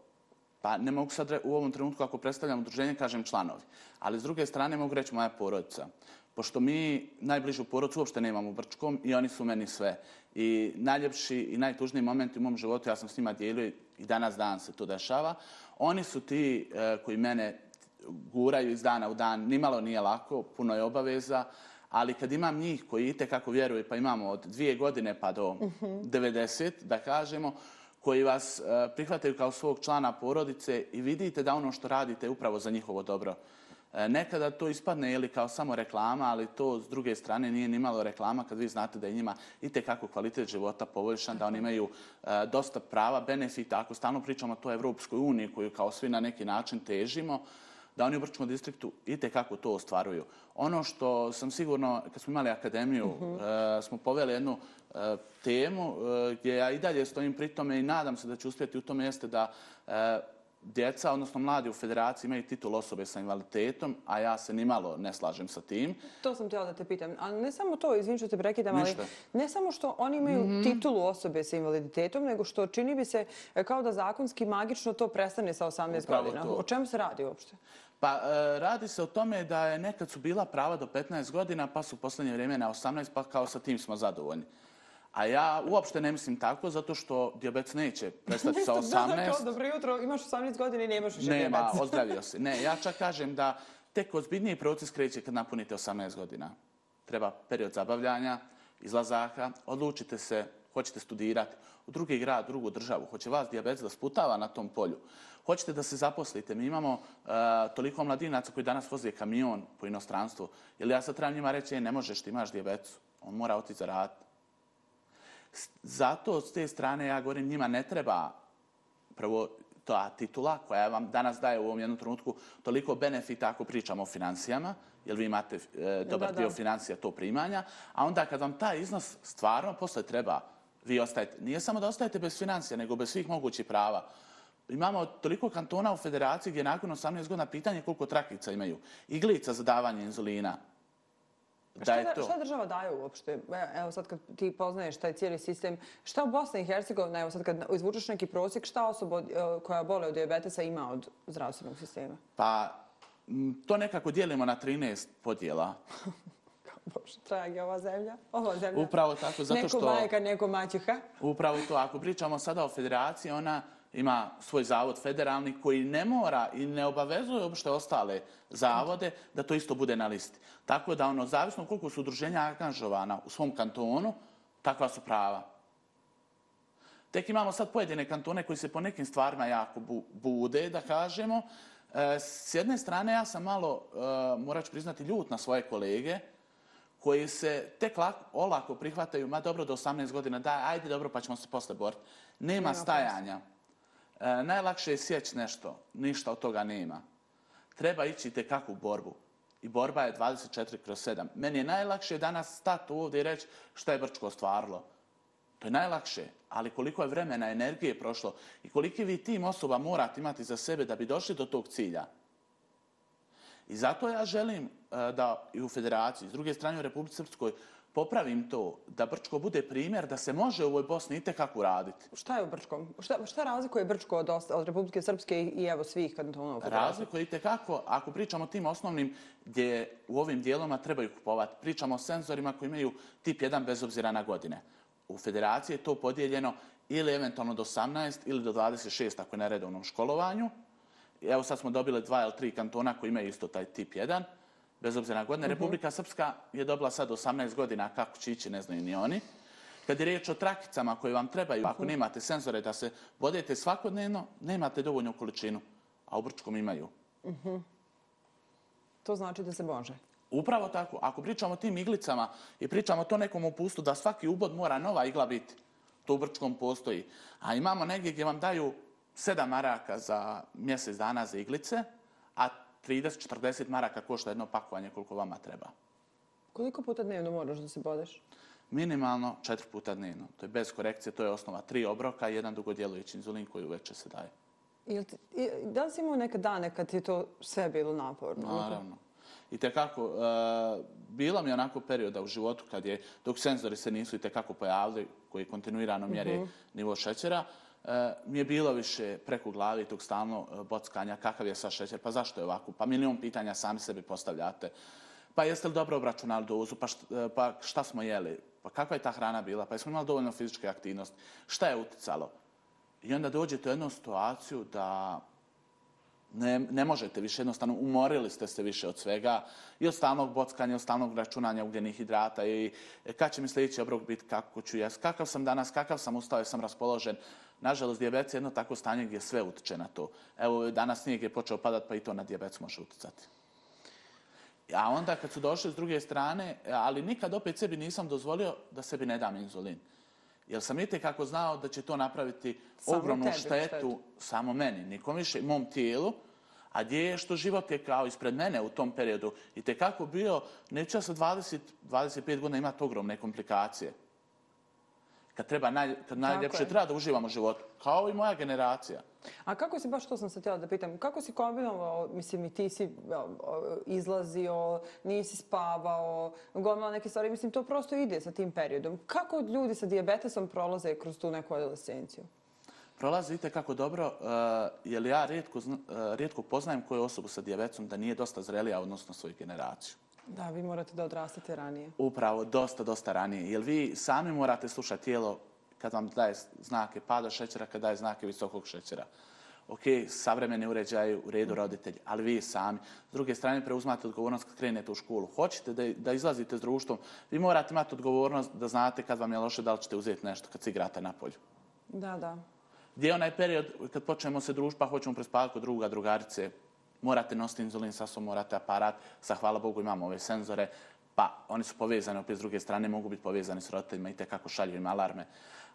pa ne mogu sad re- u ovom trenutku ako predstavljam udruženje kažem članovi, ali s druge strane mogu reći moja porodica. Pošto mi najbližu porodicu uopšte nemamo u Brčkom i oni su meni sve. I najljepši i najtužniji moment u mom životu, ja sam s njima dijelio i danas dan se to dešava, oni su ti e, koji mene guraju iz dana u dan, nimalo nije lako, puno je obaveza, ali kad imam njih koji i kako vjeruju, pa imamo od dvije godine pa do 90, da kažemo, koji vas e, prihvataju kao svog člana porodice i vidite da ono što radite je upravo za njihovo dobro. E, Nekada to ispadne ili kao samo reklama, ali to s druge strane nije nimalo reklama kad vi znate da je njima i kako kvalitet života poboljšan, da oni imaju e, dosta prava, benefita. Ako stalno pričamo o toj Evropskoj uniji koju kao svi na neki način težimo, da oni u Brčkom distriktu i kako to ostvaruju. Ono što sam sigurno, kad smo imali akademiju, e, smo poveli jednu temu e, gdje ja i dalje stojim pri tome i nadam se da ću uspjeti u tome jeste da e, djeca, odnosno mladi u federaciji imaju titul osobe sa invaliditetom, a ja se nimalo ne slažem sa tim. To sam htjela da te pitam. Ali ne samo to, izvim što te prekidam, ali Ništa. ne samo što oni imaju titulu osobe sa invaliditetom, nego što čini bi se e, kao da zakonski magično to prestane sa 18 Upravo godina. to. O čemu se radi uopšte? Pa e, radi se o tome da je nekad su bila prava do 15 godina, pa su u posljednje vrijeme na 18, pa kao sa tim smo zadovoljni. A ja uopšte ne mislim tako, zato što diabetes neće prestati sa Da, da, 18. kao, dobro jutro, imaš 18 godina i nemaš više Nema, dijabetes. ozdravio se. Ne, ja čak kažem da tek ozbiljniji proces kreće kad napunite 18 godina. Treba period zabavljanja, izlazaka, odlučite se, hoćete studirati u drugi grad, drugu državu, hoće vas dijabetes da sputava na tom polju, hoćete da se zaposlite. Mi imamo uh, toliko mladinaca koji danas voze kamion po inostranstvu. Ili ja sad trebam njima reći, e, ne možeš, ti imaš dijabetes. On mora otići zaraditi. S- Zato s te strane ja govorim njima ne treba prvo ta titula koja vam danas daje u ovom jednom trenutku toliko benefita ako pričamo o financijama, jer vi imate e, dobar Da, da. dio financija to primanja, a onda kad vam taj iznos stvarno posle treba, vi ostajete, nije samo da ostajete bez financija, nego bez svih mogućih prava. Imamo toliko kantona u federaciji gdje nakon 18 godina pitanje koliko trakica imaju. Iglica za davanje inzulina. Da je to. šta država daje uopšte? Evo sad kad ti poznaješ taj cijeli sistem, šta u Bosni i Hercegovini, evo sad kad izvučeš neki prosjek, šta osoba e, koja bole od dijabetesa ima od zdravstvenog sistema? Pa to nekako dijelimo na 13 podjela. Bože, dragi, ova zemlja, ova zemlja. Upravo tako, zato neko što... majka, neko maćuha. Upravo to. Ako pričamo sada o federaciji, ona ima svoj zavod federalni koji ne mora i ne obavezuje uopšte ostale zavode da to isto bude na listi. Tako da, ono, zavisno koliko su udruženja angažovana u svom kantonu, takva su prava. Tek imamo sad pojedine kantone koji se po nekim stvarima jako bu bude, da kažemo. E, s jedne strane, ja sam malo, e, morat ću priznati, ljut na svoje kolege, koji se tek lako, olako prihvataju, ma dobro do 18 godina, daj, ajde dobro pa ćemo se posle boriti. Nema stajanja. E, najlakše je sjeći nešto, ništa od toga nema. Treba ići te kakvu borbu. I borba je 24 kroz 7. Meni je najlakše danas stati ovdje i reći šta je Brčko ostvarilo. To je najlakše, ali koliko je vremena, energije prošlo i koliki vi tim osoba morate imati za sebe da bi došli do tog cilja. I zato ja želim e, da i u federaciji, s druge strane u Republike Srpskoj, popravim to, da Brčko bude primjer da se može u ovoj Bosni i tekako raditi. Šta je u Brčkom? Šta, šta razlikuje Brčko od, od Republike Srpske i, evo svih kantona federaciji? Razlikuje i tekako, ako pričamo o tim osnovnim gdje u ovim dijeloma trebaju kupovati, pričamo o senzorima koji imaju tip 1 bez obzira na godine. U federaciji je to podijeljeno ili eventualno do 18 ili do 26 ako je na redovnom školovanju. Evo sad smo dobili dva ili tri kantona koji imaju isto taj tip 1, bez obzira na godine. Republika Srpska je dobila sad 18 godina, kako će ići ne znaju ni oni. Kad je riječ o trakicama koje vam trebaju, ako nemate senzore da se vodete svakodnevno, nemate dovoljnu količinu, a u Brčkom imaju. To znači da se može. Upravo tako. Ako pričamo o tim iglicama i pričamo to nekom upustu da svaki ubod mora nova igla biti, to u Brčkom postoji. A imamo negdje gdje vam daju sedam maraka za mjesec dana za iglice, a 30-40 maraka košta jedno pakovanje koliko vama treba. Koliko puta dnevno moraš da se bodeš? Minimalno četiri puta dnevno. To je bez korekcije, to je osnova tri obroka i jedan dugodjelujući inzulin koji uveče se daje. Jel ti, da li si imao neke dane kad ti je to sve bilo naporno? Naravno. I tekako, uh, bilo mi je onako perioda u životu kad je, dok senzori se nisu i tekako pojavili, koji kontinuirano mjere nivo šećera, uh, E, mi je bilo više preko glavi tog stalno e, bockanja, kakav je sa šećer, pa zašto je ovako, pa milion pitanja sami sebi postavljate. Pa jeste li dobro obračunali dozu, pa šta, e, pa šta smo jeli, pa kakva je ta hrana bila, pa jesmo imali dovoljno fizičke aktivnosti, šta je uticalo? I onda dođete u jednu situaciju da ne, ne možete više, jednostavno umorili ste se više od svega i od stalnog bockanja, od stalnog računanja ugljenih hidrata i kad će mi sljedeći obrok biti, kako ću jes, kakav sam danas, kakav sam ustao, jesam raspoložen. Nažalost, dijabetes je jedno tako stanje gdje sve utiče na to. Evo, danas snijeg je počeo padat, pa i to na dijabetes može uticati. A onda kad su došli s druge strane, ali nikad opet sebi nisam dozvolio da sebi ne dam inzulin. Jer sam i kako znao da će to napraviti Samo ogromnu tebi štetu, štetu. samo meni, nikom više, mom tijelu, a gdje je što život je kao ispred mene u tom periodu i te kako bio, neću ja sa 20, 25 godina imati ogromne komplikacije. Kad treba, naj, kad najljepše je. treba da uživamo u životu, kao i moja generacija. A kako si, baš to sam se htjela da pitam, kako si kombinovao, mislim i ti si izlazio, nisi spavao, gomila neke stvari, mislim to prosto ide sa tim periodom. Kako ljudi sa dijabetesom prolaze kroz tu neku adolescenciju? Prolazite kako dobro, uh, jer ja rijetko, uh, rijetko poznajem koju osobu sa dijabetesom da nije dosta zrelija odnosno svoju generaciju. Da, vi morate da odrastate ranije. Upravo, dosta, dosta ranije. Jer vi sami morate slušati tijelo kad vam daje znake pada šećera, kad daje znake visokog šećera. Ok, savremeni uređaj u redu roditelji, ali vi sami. S druge strane, preuzmate odgovornost kad krenete u školu. Hoćete da, da izlazite s društvom, vi morate imati odgovornost da znate kad vam je loše, da li ćete uzeti nešto kad se igrate na polju. Da, da. Gdje je onaj period kad počnemo se družiti pa hoćemo prespavati kod druga, drugarice, morate nositi inzulin sa sobom, morate aparat, sa hvala Bogu imamo ove senzore, pa oni su povezani, opet s druge strane mogu biti povezani s roditeljima i tekako šalju im alarme.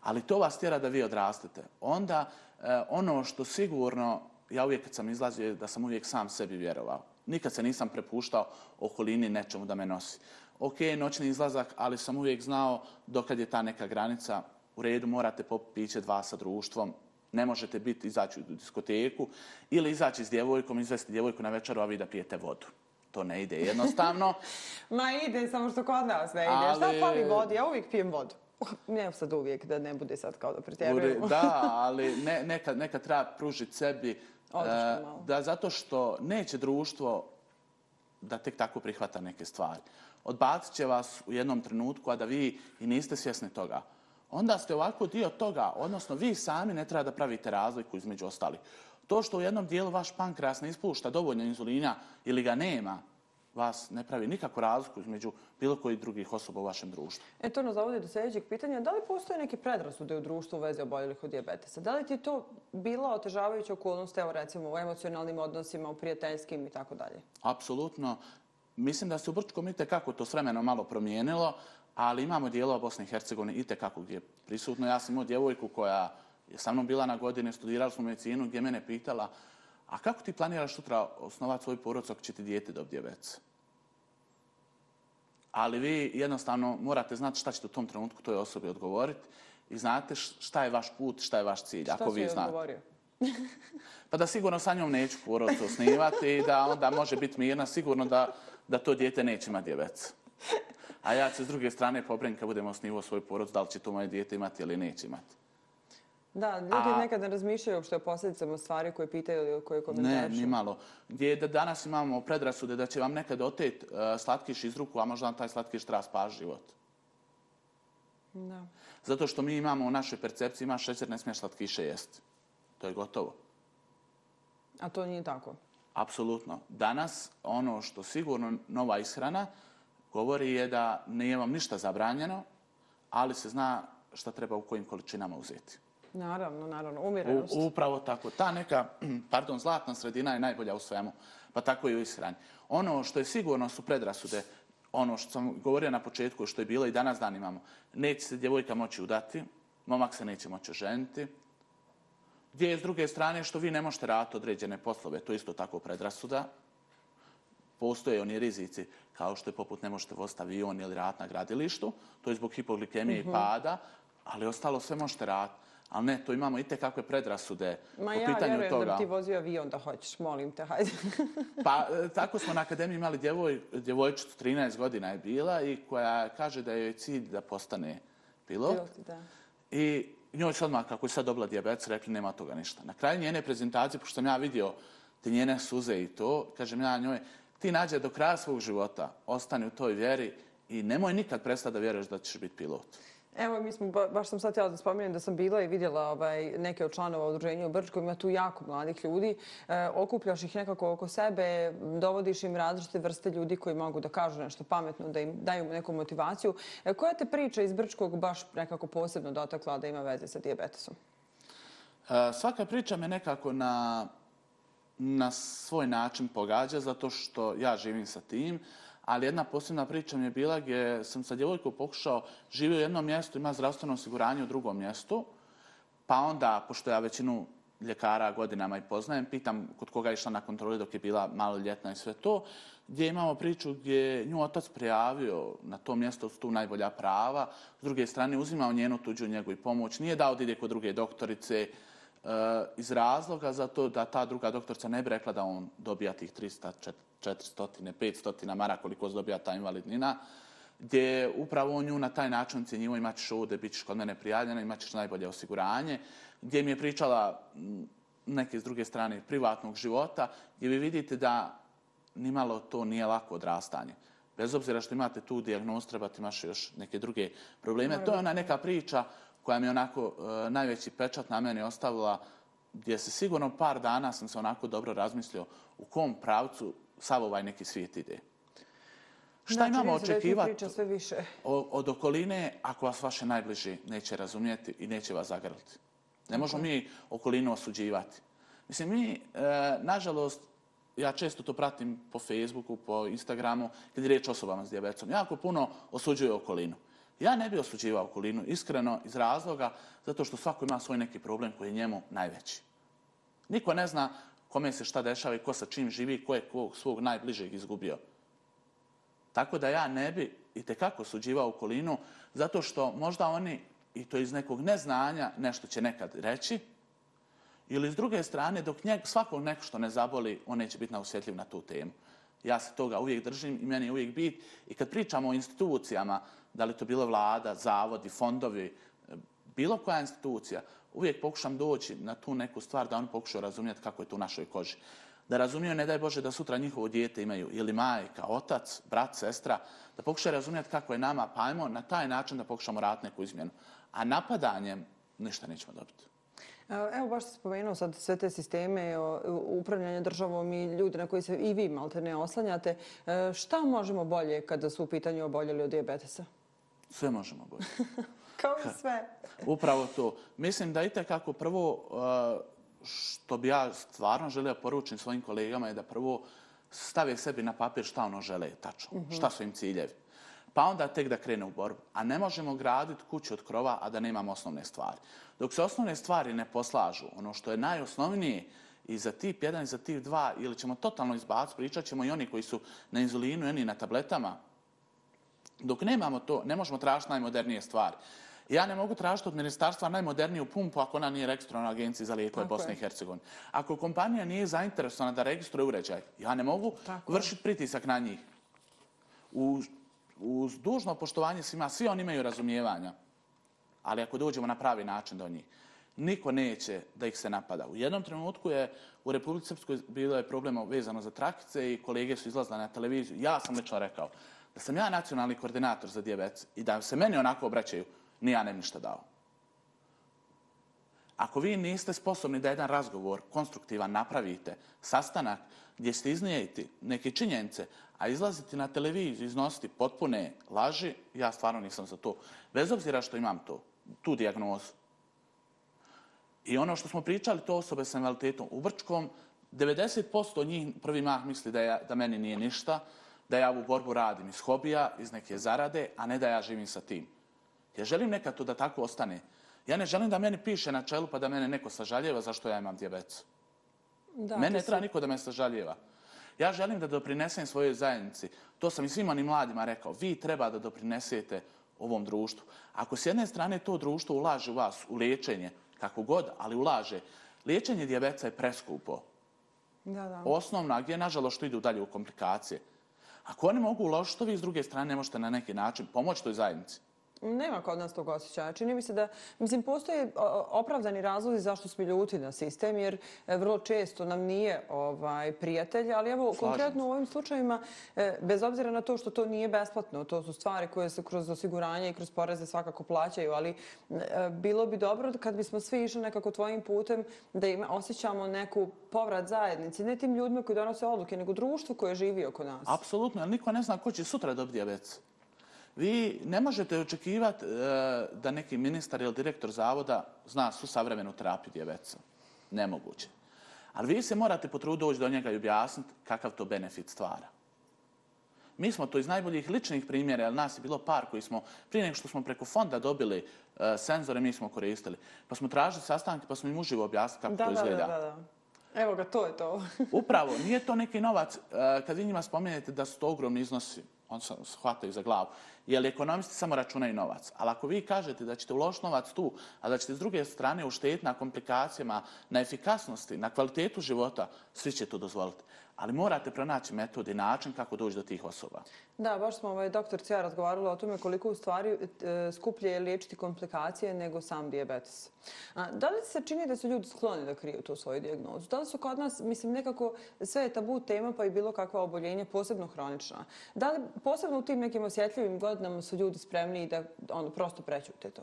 Ali to vas tjera da vi odrastete. Onda eh, ono što sigurno, ja uvijek kad sam izlazio, je da sam uvijek sam sebi vjerovao. Nikad se nisam prepuštao okolini nečemu da me nosi. Ok, noćni izlazak, ali sam uvijek znao dokad je ta neka granica u redu, morate popiti piće dva sa društvom, ne možete biti izaći u diskoteku ili izaći s djevojkom, izvesti djevojku na večeru, a vi da pijete vodu. To ne ide jednostavno. Ma ide, samo što kod nas ne ide. Ali- Šta fali vodi? Ja uvijek pijem vodu. Ne sad uvijek, da ne bude sad kao da pretjerujemo. da, ali ne, nekad, nekad treba pružiti sebi Odlično, e, malo. da zato što neće društvo da tek tako prihvata neke stvari. Odbacit će vas u jednom trenutku, a da vi i niste svjesni toga. Onda ste ovako dio toga, odnosno vi sami ne treba da pravite razliku između ostalih. To što u jednom dijelu vaš pankreas ne ispušta dovoljno inzulina ili ga nema, vas ne pravi nikakvu razliku između bilo kojih drugih osoba u vašem društvu. E, to nas zavodi do sljedećeg pitanja. Da li postoje neke predrasude u društvu u vezi oboljelih od dijabetesa? Da li ti to bila otežavajuća okolnost, evo recimo u emocionalnim odnosima, u prijateljskim i tako dalje? Apsolutno. Mislim da se u Brčkom i kako to s vremenom malo promijenilo, ali imamo dijelova Bosne i Hercegovine i kako gdje je prisutno. Ja sam imao djevojku koja je sa mnom bila na godine, studirali smo medicinu, gdje mene pitala a kako ti planiraš sutra osnovati svoj porodicu ako će ti dijete dobiti dijabetes? Ali vi jednostavno morate znati šta ćete u tom trenutku toj osobi odgovoriti i znate šta je vaš put, šta je vaš cilj. Šta ako vi znate. odgovorio? Pa da sigurno sa njom neću porodicu osnivati i da onda može biti mirna, sigurno da, da to dijete neće imati dijabetes. A ja ću s druge strane pobriniti kad budemo osnivao svoju porodicu, da li će to moje dijete imati ili neće imati. Da, ljudi A- nekad ne razmišljaju uopšte o posljedicama stvari koje pitaju ili koje Ne, komentarišu. ni malo. Gdje je da danas imamo predrasude da će vam nekad otet uh, slatkiš iz ruku, a možda vam taj slatkiš treba život. Da. Zato što mi imamo u našoj percepciji, imaš šećer, ne smiješ slatkiše jesti. To je gotovo. A to nije tako. Apsolutno. Danas ono što sigurno nova ishrana govori je da nije vam ništa zabranjeno, ali se zna šta treba u kojim količinama uzeti. Naravno, naravno. U, Umjerenost. upravo tako. Ta neka, pardon, zlatna sredina je najbolja u svemu. Pa tako i u ishrani. Ono što je sigurno su predrasude, ono što sam govorio na početku, što je bilo i danas dan imamo, neće se djevojka moći udati, momak se neće moći ženiti, gdje je s druge strane što vi ne možete raditi određene poslove, to je isto tako predrasuda. Postoje oni rizici kao što je poput ne možete voziti avion ili rad na gradilištu, to je zbog hipoglikemije i pada, ali ostalo sve možete raditi. Ali ne, to imamo i te kakve predrasude Ma po ja pitanju vjerujem toga. da bi ti vozio avion da hoćeš, molim te, hajde. Pa e, tako smo na akademiji imali djevoj, djevojčicu, 13 godina je bila i koja kaže da je joj cilj da postane pilot. Pilot, da. I njoj se odmah, kako je sad dobila diabetes, rekli nema toga ništa. Na kraju njene prezentacije, pošto sam ja vidio te njene suze i to, kažem ja njoj, ti nađe do kraja svog života, ostani u toj vjeri i nemoj nikad prestati da vjeruješ da ćeš biti pilot. Evo, mi smo, ba- baš sam sad htjela da spomenem da sam bila i vidjela ovaj, neke od članova udruženja u Brčkoj, ima tu jako mladih ljudi. E, okupljaš ih nekako oko sebe, dovodiš im različite vrste ljudi koji mogu da kažu nešto pametno, da im daju neku motivaciju. E, koja te priča iz Brčkog baš nekako posebno dotakla da ima veze sa diabetesom? E, Svaka priča me nekako na, na svoj način pogađa, zato što ja živim sa tim, ali jedna posebna priča mi je bila gdje sam sa djevojkom pokušao, živio u jednom mjestu, ima zdravstveno osiguranje u drugom mjestu, pa onda, pošto ja većinu ljekara godinama i poznajem, pitam kod koga je išla na kontroli dok je bila maloljetna i sve to, gdje imamo priču gdje je nju otac prijavio na to mjesto su tu najbolja prava, s druge strane uzimao njenu tuđu njegu i pomoć, nije dao da ide kod druge doktorice, iz razloga za to da ta druga doktorica ne bi rekla da on dobija tih 300, 400, 500 mara koliko se dobija ta invalidnina, gdje je upravo on nju na taj način cijenjivo imat ćeš ovdje, bit ćeš kod mene prijavljena, imat ćeš najbolje osiguranje, gdje mi je pričala m, neke s druge strane privatnog života, gdje vi vidite da nimalo to nije lako odrastanje. Bez obzira što imate tu dijagnoz, trebate imaš još neke druge probleme. To je ona neka priča koja mi je onako e, najveći pečat na meni ostavila, gdje se sigurno par dana sam se onako dobro razmislio u kom pravcu sav ovaj neki svijet ide. Šta Znači, imamo očekivati od okoline ako vas vaše najbliži neće razumijeti i neće vas zagrliti? Ne možemo mi okolinu osuđivati. Mislim, mi, e, nažalost, ja često to pratim po Facebooku, po Instagramu, kad je riječ o osobama s dijabetesom. Jako puno osuđuju okolinu. Ja ne bi osuđivao okolinu, iskreno, iz razloga, zato što svako ima svoj neki problem koji je njemu najveći. Niko ne zna kome se šta dešava i ko sa čim živi, ko je kog svog najbližeg izgubio. Tako da ja ne bi i tekako suđivao okolinu, zato što možda oni, i to iz nekog neznanja, nešto će nekad reći, ili s druge strane, dok njeg, svakog neko što ne zaboli, on neće biti nausjetljiv na tu temu. Ja se toga uvijek držim i meni je uvijek bit. I kad pričamo o institucijama, da li to bila vlada, zavodi, fondovi, e, bilo koja institucija, uvijek pokušam doći na tu neku stvar da oni pokušaju razumjeti kako je to u našoj koži. Da razumiju, ne daj Bože, da sutra njihovo dijete imaju ili majka, otac, brat, sestra, da pokušaju razumjeti kako je nama, pa ajmo na taj način da pokušamo raditi neku izmjenu. A napadanjem ništa nećemo dobiti. E, evo, baš ste spomenuo sad sve te sisteme e, upravljanja državom i ljudi na koji se i vi malte ne oslanjate. Šta možemo bolje kada su u pitanju oboljeli od diabetesa? Sve možemo bolje. Kao i sve. Upravo to. Mislim da i kako prvo uh, što bi ja stvarno želio poručiti svojim kolegama je da prvo stave sebi na papir šta ono žele tačno, šta su im ciljevi. Pa onda tek da krene u borbu. A ne možemo graditi kuću od krova, a da nemamo osnovne stvari. Dok se osnovne stvari ne poslažu, ono što je najosnovnije i za tip 1 i za tip 2, ili ćemo totalno izbaciti, pričat ćemo i oni koji su na inzulinu, i oni na tabletama, Dok nemamo to, ne možemo tražiti najmodernije stvari. Ja ne mogu tražiti od ministarstva najmoderniju pumpu ako ona nije registrovana u agenciji za lijekove je. Bosne i Hercegovine. Ako kompanija nije zainteresovana da registruje uređaj, ja ne mogu Tako je. vršiti pritisak na njih. Uz, uz dužno poštovanje svima, svi oni imaju razumijevanja. Ali ako dođemo na pravi način do njih, niko neće da ih se napada. U jednom trenutku je u Republici Srpskoj bilo je problema vezano za trakice i kolege su izlazile na televiziju. Ja sam lično rekao da sam ja nacionalni koordinator za dijabetes i da se meni onako obraćaju, ni ja nem ništa dao. Ako vi niste sposobni da jedan razgovor konstruktivan napravite, sastanak gdje ste iznijeti neke činjenice, a izlaziti na televiziju, iznositi potpune laži, ja stvarno nisam za to. Bez obzira što imam to, tu dijagnozu. I ono što smo pričali, to osobe sa invaliditetom u Brčkom, 90% njih prvi mah misli da, ja, da meni nije ništa, da ja ovu borbu radim iz hobija, iz neke zarade, a ne da ja živim sa tim. Ja želim nekad to da tako ostane. Ja ne želim da meni piše na čelu pa da mene neko sažaljeva zašto ja imam dijabetes. Da, Mene ne treba niko da me sažaljeva. Ja želim da doprinesem svojoj zajednici. To sam i svim onim mladima rekao. Vi treba da doprinesete ovom društvu. Ako s jedne strane to društvo ulaže u vas, u liječenje, kako god, ali ulaže, liječenje dijabeca je preskupo. Da, da. Osnovna, gdje nažalost što idu dalje u komplikacije. Ako oni mogu uložiti, vi s druge strane ne možete na neki način pomoći toj zajednici. Nema kod nas tog osjećaja. Čini mi se da, mislim, postoje opravdani razlozi zašto smo ljuti na sistem, jer e, vrlo često nam nije ovaj, prijatelj, ali evo, konkretno u ovim slučajima, e, bez obzira na to što to nije besplatno, to su stvari koje se kroz osiguranje i kroz poreze svakako plaćaju, ali e, bilo bi dobro kad bismo svi išli nekako tvojim putem, da ima, osjećamo neku povrat zajednici, ne tim ljudima koji donose odluke, nego društvu koje živi oko nas. Apsolutno, jer niko ne zna ko će sutra dobiti diabetes. Vi ne možete očekivati e, da neki ministar ili direktor zavoda zna svu savremenu terapiju dijabetesa. Nemoguće. Ali vi se morate potruditi doći do njega i objasniti kakav to benefit stvara. Mi smo to iz najboljih ličnih primjera, jer nas je bilo par koji smo, prije nego što smo preko fonda dobili e, senzore, mi smo koristili. Pa smo tražili sastanke, pa smo im uživo objasniti kako da, to da, izgleda. da, da, da. Evo ga, to je to. Upravo, nije to neki novac. e, Kad vi njima spomenete da su to ogromni iznosi, on se shvataju za glavu. Jer ekonomisti samo računaju novac. Ali ako vi kažete da ćete uložiti novac tu, a da ćete s druge strane uštediti na komplikacijama, na efikasnosti, na kvalitetu života, svi će to dozvoliti. Ali morate pronaći metod i način kako doći do tih osoba. Da, baš smo ovaj, doktor Cija razgovarali o tome koliko u stvari e, skuplje je liječiti komplikacije nego sam dijabetes. A, da li se čini da su ljudi skloni da kriju tu svoju dijagnozu? Da li su kod nas, mislim, nekako sve je tabu tema pa i bilo kakva oboljenja, posebno hronična? Da li posebno u tim nekim osjetljivim godinama su ljudi spremni da ono, prosto prećute to?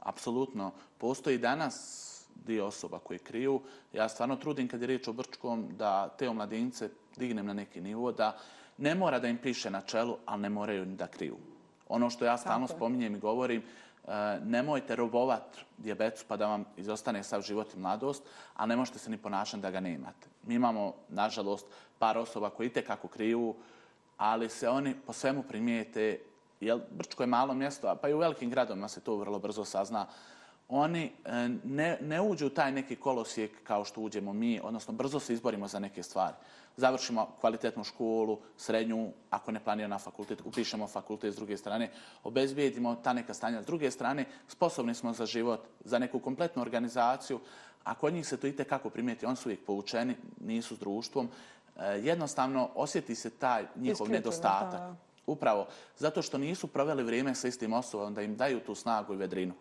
Apsolutno. Postoji danas dio osoba koje kriju. Ja stvarno trudim kad je riječ o Brčkom da te omladince dignem na neki nivo, da ne mora da im piše na čelu, ali ne moraju ni da kriju. Ono što ja stalno spominjem i govorim, e, nemojte robovat dijabetu pa da vam izostane sav život i mladost, a ne možete se ni ponašati da ga nemate. Mi imamo, nažalost, par osoba koji itekako kriju, ali se oni po svemu primijete, jer Brčko je malo mjesto, pa i u velikim gradovima se to vrlo brzo sazna, oni e, ne, ne uđu u taj neki kolosijek kao što uđemo mi, odnosno brzo se izborimo za neke stvari. Završimo kvalitetnu školu, srednju, ako ne planira na fakultet, upišemo fakultet s druge strane, obezbijedimo ta neka stanja s druge strane, sposobni smo za život, za neku kompletnu organizaciju, a kod njih se to i kako primijeti, oni su uvijek poučeni, nisu s društvom, e, jednostavno osjeti se taj njihov Isključivo, nedostatak. da. Upravo, zato što nisu proveli vrijeme sa istim osobom, da im daju tu snagu i vedrinu.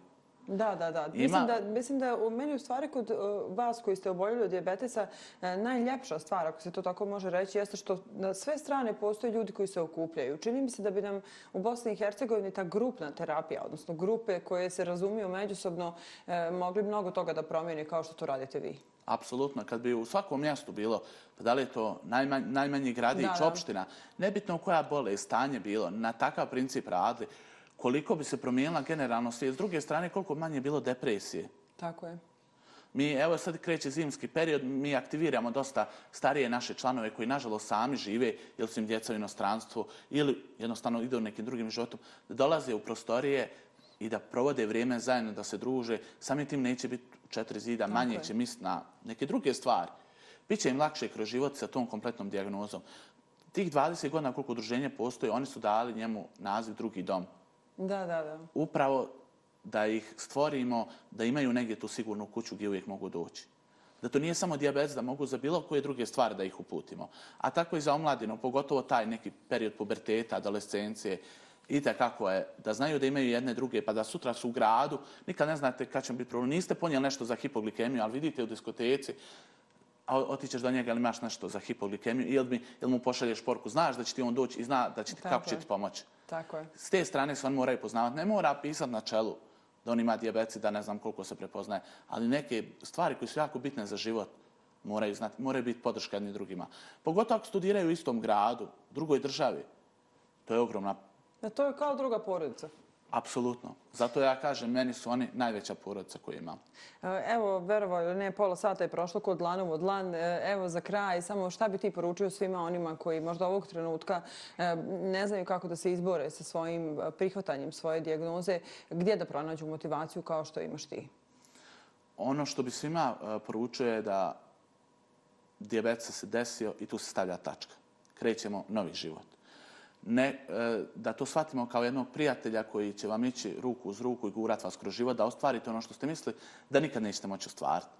Da, da, da. Ima- Mislim da, mislim da u meni u stvari kod uh, vas koji ste oboljeli od dijabetesa uh, najljepša stvar, ako se to tako može reći, jeste što na sve strane postoje ljudi koji se okupljaju. Čini mi se da bi nam u Bosni i Hercegovini ta grupna terapija, odnosno grupe koje se razumiju međusobno, uh, mogli mnogo toga da promijene kao što to radite vi. Apsolutno, kad bi u svakom mjestu bilo, pa da li je to najmanj, najmanji gradić, Da, da. opština, nebitno koja bole i stanje bilo, na takav princip radili, koliko bi se promijenila generalno svijet, s druge strane koliko manje je bilo depresije. Tako je. Mi, evo sad kreće zimski period, mi aktiviramo dosta starije naše članove koji nažalost sami žive ili su im djeca u inostranstvu ili jednostavno ide u nekim drugim životom, da dolaze u prostorije i da provode vrijeme zajedno, da se druže. Samim tim neće biti četiri zida, manje je. će misliti na neke druge stvari. Biće im lakše kroz život sa tom kompletnom dijagnozom. Tih 20 godina koliko udruženje postoji, oni su dali njemu naziv drugi dom Da, da, da. upravo da ih stvorimo, da imaju negdje tu sigurnu kuću gdje uvijek mogu doći. Da to nije samo dijabetes, da mogu za bilo koje druge stvari da ih uputimo. A tako i za omladinu, pogotovo taj neki period puberteta, adolescencije, i kako je, da znaju da imaju jedne druge, pa da sutra su u gradu, nikad ne znate kad će biti problem. Niste ponijeli nešto za hipoglikemiju, ali vidite u diskoteci, a otićeš do njega ili imaš nešto za hipoglikemiju, ili, mi, ili mu pošalješ porku, znaš da će ti on doći i zna da će ti, Tako kako će ti pomoći. Tako je. S te strane se on moraju poznavati. Ne mora pisati na čelu da on ima dijabetes i da ne znam koliko se prepoznaje, ali neke stvari koje su jako bitne za život moraju znati, moraju biti podrška jedni drugima. Pogotovo ako studiraju u istom gradu, drugoj državi. To je ogromna Da, to je kao druga porodica. Apsolutno. Zato ja kažem, meni su oni najveća porodica koju imam. E, evo, verovo ili ne, pola sata je prošlo kod dlanom od dlan. E, evo, za kraj, samo šta bi ti poručio svima onima koji možda ovog trenutka e, ne znaju kako da se izbore sa svojim prihvatanjem svoje dijagnoze, gdje da pronađu motivaciju kao što imaš ti? Ono što bi svima poručio je da diabetes se desio i tu se stavlja tačka. Krećemo novi život ne, e, da to shvatimo kao jednog prijatelja koji će vam ići ruku uz ruku i gurat vas kroz život, da ostvarite ono što ste mislili da nikad nećete moći ostvariti.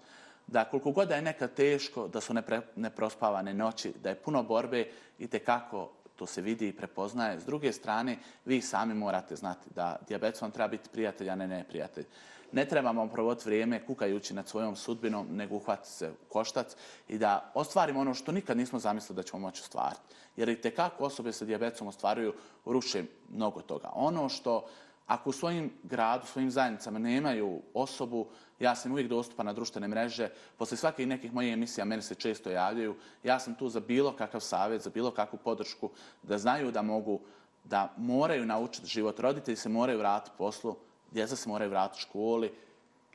Da koliko god da je nekad teško, da su nepre, neprospavane noći, da je puno borbe i te kako to se vidi i prepoznaje. S druge strane, vi sami morate znati da diabetes vam treba biti prijatelj, a ne neprijatelj ne trebamo provoditi vrijeme kukajući nad svojom sudbinom, nego uhvatiti se u koštac i da ostvarimo ono što nikad nismo zamislili da ćemo moći ostvariti. Jer i tekako osobe sa diabetesom ostvaruju, ruše mnogo toga. Ono što, ako u svojim gradu, svojim zajednicama nemaju osobu, ja sam uvijek dostupan na društvene mreže, posle svake nekih mojih emisija meni se često javljaju, ja sam tu za bilo kakav savjet, za bilo kakvu podršku, da znaju da mogu, da moraju naučiti život. Roditelji se moraju vratiti poslu, djeca se moraju vratiti školi.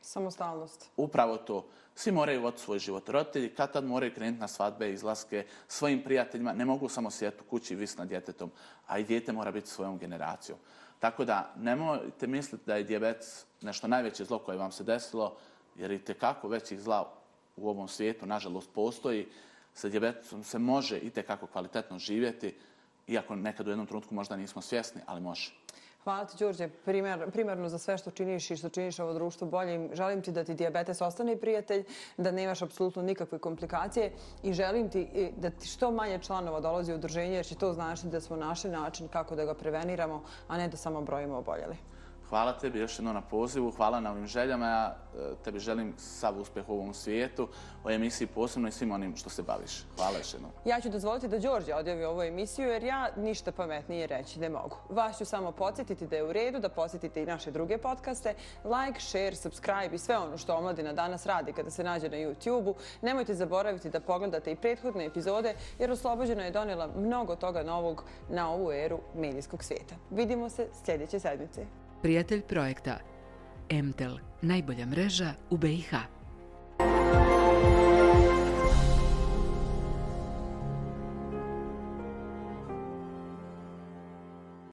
Samostalnost. Upravo to. Svi moraju voditi svoj život. Roditelji kad tad moraju krenuti na svadbe, izlaske, svojim prijateljima. Ne mogu samo sjeti u kući i vis na djetetom, a i djete mora biti svojom generacijom. Tako da nemojte misliti da je diabetes nešto najveće zlo koje vam se desilo, jer i tekako većih zla u ovom svijetu, nažalost, postoji. Sa diabetesom se može i tekako kvalitetno živjeti, iako nekad u jednom trenutku možda nismo svjesni, ali može. Hvala ti, Đurđe, Primer, primarno za sve što činiš i što činiš ovo društvo boljim. Želim ti da ti diabetes ostane prijatelj, da nemaš apsolutno nikakve komplikacije i želim ti e, da ti što manje članova dolazi u udruženje, jer će to znači da smo našli način kako da ga preveniramo, a ne da samo brojimo oboljeli. Hvala tebi još jedno na pozivu, hvala na ovim željama. Ja e, tebi želim sav uspjeh u ovom svijetu, o emisiji posebno i svim onim što se baviš. Hvala još jedno. Ja ću dozvoliti da Đorđe odjavi ovu emisiju jer ja ništa pametnije reći ne mogu. Vas ću samo podsjetiti da je u redu da posjetite i naše druge podcaste. Like, share, subscribe i sve ono što Omladina danas radi kada se nađe na YouTube-u. Nemojte zaboraviti da pogledate i prethodne epizode jer Oslobođena je donijela mnogo toga novog na ovu eru medijskog svijeta. Vidimo se sljedeće sedmice prijatelj projekta. Mtel, najbolja mreža u BiH. Thank you.